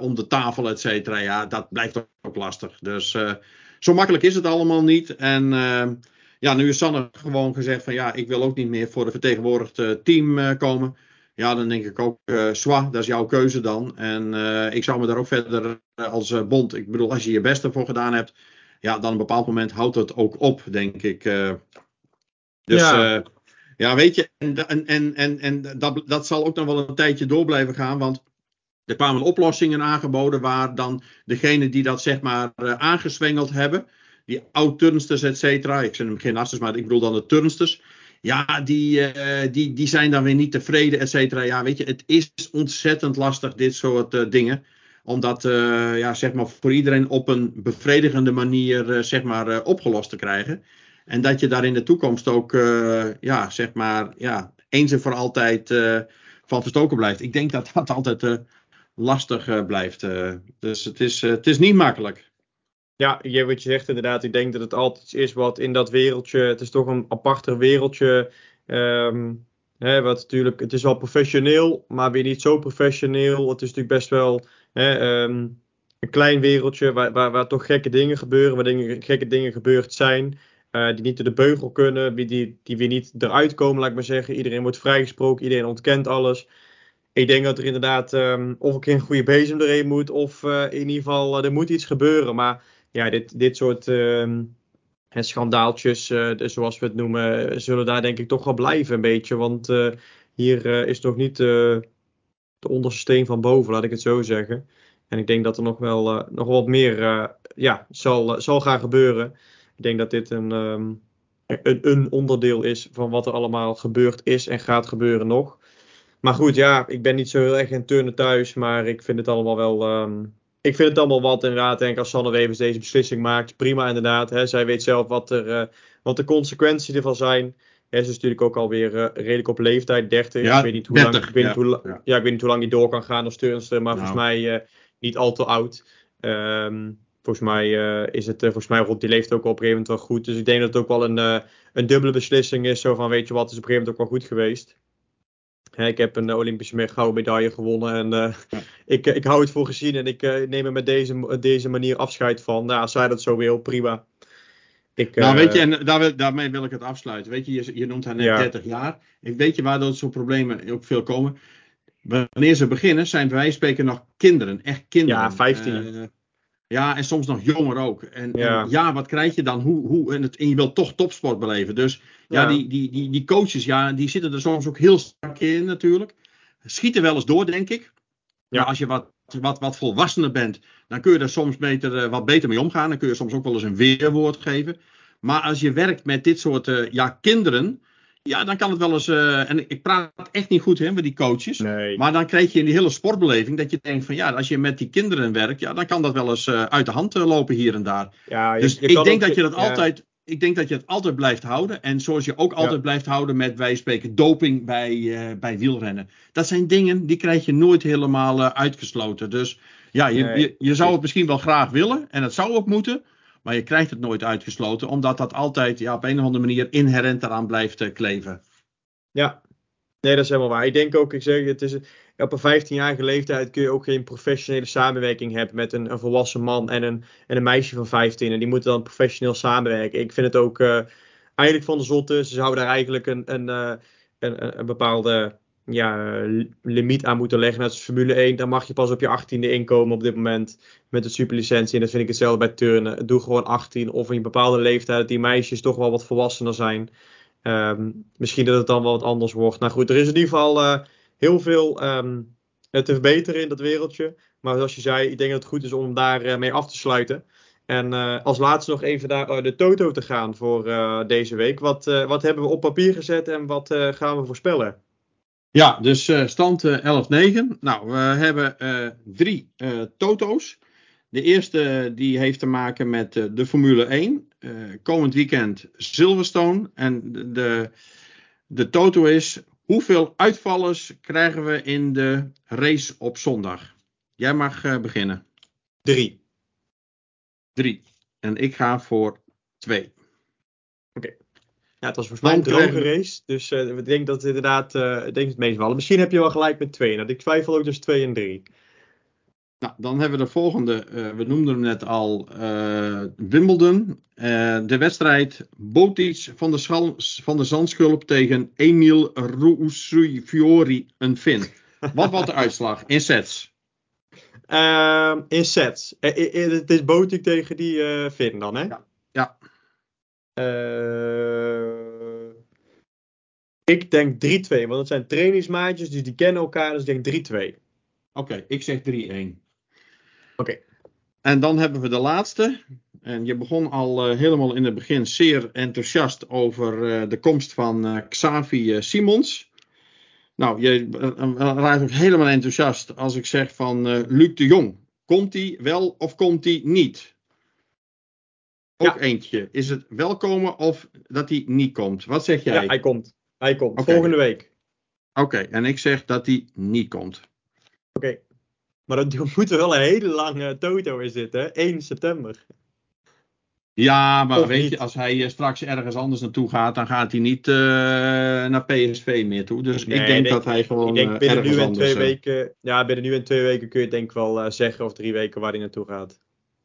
om de tafel, et cetera. Ja, dat blijft ook lastig. Dus zo makkelijk is het allemaal niet. En ja, nu is Sanne gewoon gezegd van ja, ik wil ook niet meer voor de vertegenwoordigd team komen. Ja, dan denk ik ook, uh, Swa, dat is jouw keuze dan. En uh, ik zou me daar ook verder uh, als uh, bond, ik bedoel, als je je best ervoor gedaan hebt, ja, dan op een bepaald moment houdt het ook op, denk ik. dus ja. ja, weet je, en, en, en, en dat, dat zal ook nog wel een tijdje door blijven gaan, want er kwamen oplossingen aangeboden waar dan degene die dat zeg maar aangeswengeld hebben, die oud-turnsters, et cetera, ik zeg hem geen asters, maar ik bedoel dan de turnsters, ja, die, uh, die, die zijn dan weer niet tevreden, et cetera. Ja, weet je, het is ontzettend lastig, dit soort uh, dingen. Omdat, uh, ja, zeg maar, voor iedereen op een bevredigende manier, zeg maar, opgelost te krijgen. En dat je daar in de toekomst ook, ja, zeg maar, ja, eens en voor altijd van verstoken blijft. Ik denk dat dat altijd lastig blijft. dus het is, het is niet makkelijk. Ja, wat je zegt inderdaad. Ik denk dat het altijd is wat in dat wereldje. Het is toch een aparter wereldje. Um, hè, wat natuurlijk, het is wel professioneel, maar weer niet zo professioneel. Het is natuurlijk best wel hè, um, een klein wereldje waar, waar, waar, toch gekke dingen gebeuren. Waar dingen, gekke dingen gebeurd zijn. Uh, die niet door de beugel kunnen. Die, die, weer niet eruit komen, laat ik maar zeggen. Iedereen wordt vrijgesproken. Iedereen ontkent alles. Ik denk dat er inderdaad um, of een keer een goede bezem erheen moet. Of uh, in ieder geval, uh, er moet iets gebeuren. Maar ja, dit, dit soort uh, schandaaltjes, uh, zoals we het noemen, zullen daar denk ik toch wel blijven een beetje. Want uh, hier is nog niet de onderste steen van boven, laat ik het zo zeggen. En ik denk dat er nog wel, nog wat meer ja, zal, zal gaan gebeuren. Ik denk dat dit een, um, een, een, onderdeel is van wat er allemaal gebeurd is en gaat gebeuren nog. Maar goed, ja, ik ben niet zo heel erg in turnen thuis, maar ik vind het allemaal wel... Um, ik vind het allemaal wat inderdaad. Denk als Sanne Wevers deze beslissing maakt. Prima inderdaad. Hè. Zij weet zelf wat, er, uh, wat de consequenties ervan zijn. Ja, ze is natuurlijk ook alweer uh, redelijk op leeftijd, 30. Ja, ik weet niet hoe 30, lang, ik weet ja, niet hoe, ja. ja, ik weet niet hoe lang die door kan gaan als turnster. Maar Nou. volgens mij uh, niet al te oud. Um, volgens mij is het volgens mij rond die leeftijd ook wel op een gegeven moment wel goed. Dus ik denk dat het ook wel een, een dubbele beslissing is. Zo van weet je wat, is op een gegeven moment ook wel goed geweest. Ik heb een Olympische gouden medaille gewonnen en uh, Ja. ik, ik hou het voor gezien en ik uh, neem er met deze, deze manier afscheid van. Nou, zij dat zo wil, prima. Ik, Nou, uh, weet je, en daar, daarmee wil ik het afsluiten. Weet je, je, je noemt haar net Ja. 30 jaar. En weet je waar dat soort problemen ook veel komen? Wanneer ze beginnen, zijn van spreken nog kinderen. Echt kinderen. Ja, 15. Ja, en soms nog jonger ook. En en Ja. wat krijg je dan? Hoe, hoe, en, het, en je wilt toch topsport beleven. Dus ja, Ja. Die, die, die, die coaches, ja, die zitten er soms ook heel strak in natuurlijk. Schieten wel eens door, denk ik. Ja. Maar als je wat, wat, wat volwassener bent, dan kun je er soms beter, eh, wat beter mee omgaan. Dan kun je soms ook wel eens een weerwoord geven. Maar als je werkt met dit soort eh, ja, kinderen, ja, dan kan het wel eens. eh, en ik praat echt niet goed hè, met die coaches. nee. Maar dan krijg je in die hele sportbeleving dat je denkt van ja, als je met die kinderen werkt, ja, dan kan dat wel eens eh, uit de hand eh, lopen hier en daar. ja, je- Dus je ik denk ook- dat je dat ja. altijd. Ik denk dat je het altijd blijft houden. En zoals je ook altijd blijft houden met wij spreken doping bij, bij wielrennen. Dat zijn dingen die krijg je nooit helemaal uitgesloten. Dus ja, je, Nee. je, je zou het misschien wel graag willen. En het zou ook moeten. Maar je krijgt het nooit uitgesloten. Omdat dat altijd ja, op een of andere manier inherent eraan blijft eh, kleven. Ja, nee, dat is helemaal waar. Ik denk ook, ik zeg, het is, op een 15-jarige leeftijd kun je ook geen professionele samenwerking hebben met een, een volwassen man en een, en een meisje van 15. En die moeten dan professioneel samenwerken. Ik vind het ook eh, eigenlijk van de zotte. Ze zouden daar eigenlijk een, een, eh, een, een bepaalde ja, limiet aan moeten leggen. Net als Formule 1, dan mag je pas op je 18e inkomen op dit moment met de superlicentie. En dat vind ik hetzelfde bij turnen. Doe gewoon 18 of in een bepaalde leeftijd dat die meisjes toch wel wat volwassener zijn. Ehm, misschien dat het dan wel wat anders wordt. Nou goed, er is in ieder geval uh, heel veel um, te verbeteren in dat wereldje. Maar zoals je zei, ik denk dat het goed is om daarmee mee af te sluiten. En uh, als laatste nog even naar de Toto te gaan voor deze week. Wat, wat hebben we op papier gezet en wat gaan we voorspellen? Ja, dus uh, stand uh, 11-9. Nou, we hebben uh, drie toto's. De eerste die heeft te maken met de Formule 1. komend weekend Silverstone. En de, de toto is, hoeveel uitvallers krijgen we in de race op zondag? Jij mag beginnen. Drie. Drie. En ik ga voor twee. Ja, het was volgens mij een droge race. Dus uh, ik denk dat het inderdaad uh, ik denk het meest Misschien heb je wel gelijk met twee. Nou, ik twijfel ook dus twee en drie. Nou, dan hebben we de volgende. Uh, we noemden hem net al. Wimbledon. de wedstrijd Botic van de, Schal van de Zandschulp tegen Emil Fiori, een Fin. Wat was de uitslag in sets? Ehm, in sets. het is Botic tegen die Fin dan, hè? Ja. ja. Uh, ik denk 3-2, want het zijn trainingsmaatjes, dus die kennen elkaar, dus ik denk 3-2. Oké, ik zeg 3-1. Oké. Okay. En dan hebben we de laatste. En je begon al uh, helemaal in het begin zeer enthousiast over uh, de komst van uh, Xavi Simons. Nou, je raakt ook helemaal enthousiast als ik zeg van Luc de Jong. Komt hij wel of komt hij niet? Ook ja. eentje. Is het welkomen of dat hij niet komt? Wat zeg jij? Ja, hij komt. Hij komt. Okay. Volgende week. Oké, okay. en ik zeg dat hij niet komt. Oké. Okay. Maar dat moet er wel een hele lange toto in zitten, hè? 1 september. Ja, maar of weet niet. je, als hij uh, straks ergens anders naartoe gaat, dan gaat hij niet uh, naar PSV meer toe. Dus nee, ik denk, denk, dat hij gewoon. Ik denk uh, binnen nu en twee weken. Ja, binnen nu en twee weken kun je denk ik wel zeggen of drie weken waar hij naartoe gaat.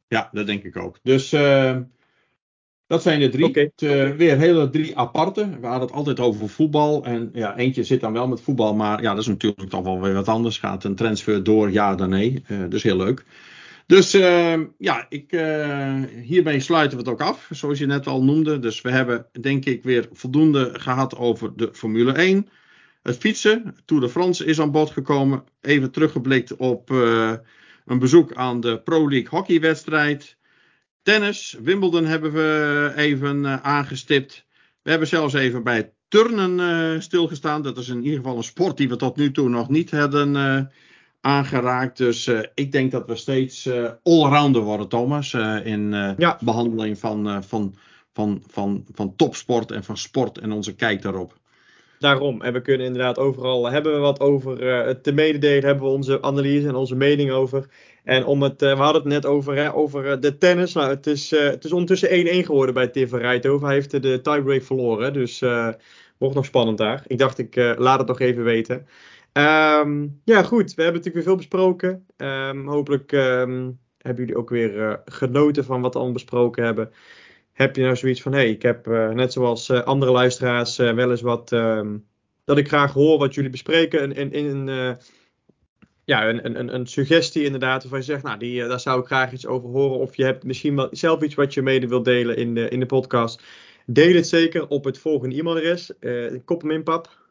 Ja, dat denk ik ook. Dus ehm, dat zijn de drie. Okay. Uh, weer hele drie aparte. We hadden het altijd over voetbal. En ja, eentje zit dan wel met voetbal. Maar ja, dat is natuurlijk toch wel weer wat anders. Gaat een transfer door, ja dan nee. Uh, dus heel leuk. Dus uh, ja, ik, hiermee sluiten we het ook af. Zoals je net al noemde. Dus we hebben denk ik weer voldoende gehad over de Formule 1. Het fietsen. Tour de France is aan bod gekomen. Even teruggeblikt op een bezoek aan de Pro League hockeywedstrijd. Tennis, Wimbledon hebben we even uh, aangestipt. We hebben zelfs even bij turnen uh, stilgestaan. Dat is in ieder geval een sport die we tot nu toe nog niet hadden uh, aangeraakt. Dus ik denk dat we steeds allrounder worden, Thomas. in ja. behandeling van, van, van, van, van topsport en van sport en onze kijk daarop. Daarom. En we kunnen inderdaad overal hebben we wat over te mededelen. Hebben we onze analyse en onze mening over. En om het, uh, we hadden het net over, over uh, de tennis. Nou, het is, uh, het is ondertussen 1-1 geworden bij Tim van Rijthoven. Hij heeft de tiebreak verloren. Dus wordt nog spannend daar. Ik dacht, ik laat het nog even weten. Um, ja, goed. We hebben natuurlijk weer veel besproken. Um, hopelijk um, hebben jullie ook weer genoten van wat we allemaal besproken hebben. Heb je nou zoiets van, hé, hey, ik heb net zoals andere luisteraars wel eens wat... dat ik graag hoor wat jullie bespreken in, in, ja, een, een, een suggestie inderdaad, waarvan je zegt, nou, die, uh, daar zou ik graag iets over horen. Of je hebt misschien wel zelf iets wat je mede wilt delen in de, in de podcast. Deel het zeker op het volgende e-mailadres. Uh, kop hem in, pap.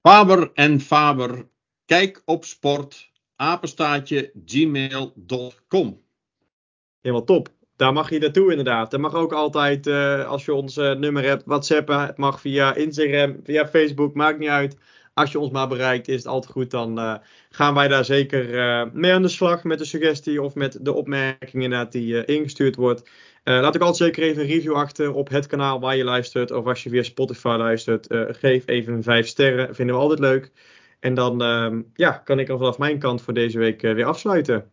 Faber en Faber, kijk op sport, apenstaatje, gmail.com. Helemaal top. Daar mag je naartoe inderdaad. Dat mag ook altijd, uh, als je ons nummer hebt, whatsappen. Het mag via Instagram, via Facebook, maakt niet uit als je ons maar bereikt, is het altijd goed. Dan uh, gaan wij daar zeker uh, mee aan de slag met de suggestie of met de opmerking inderdaad die uh, ingestuurd wordt. laat ik altijd zeker even een review achter op het kanaal waar je luistert. Of als je via Spotify luistert, geef even 5 sterren. Vinden we altijd leuk. En dan ehm, ja, kan ik er vanaf mijn kant voor deze week weer afsluiten.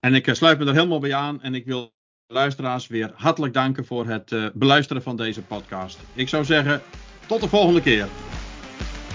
En ik sluit me er helemaal bij aan. En ik wil luisteraars weer hartelijk danken voor het beluisteren van deze podcast. Ik zou zeggen, tot de volgende keer.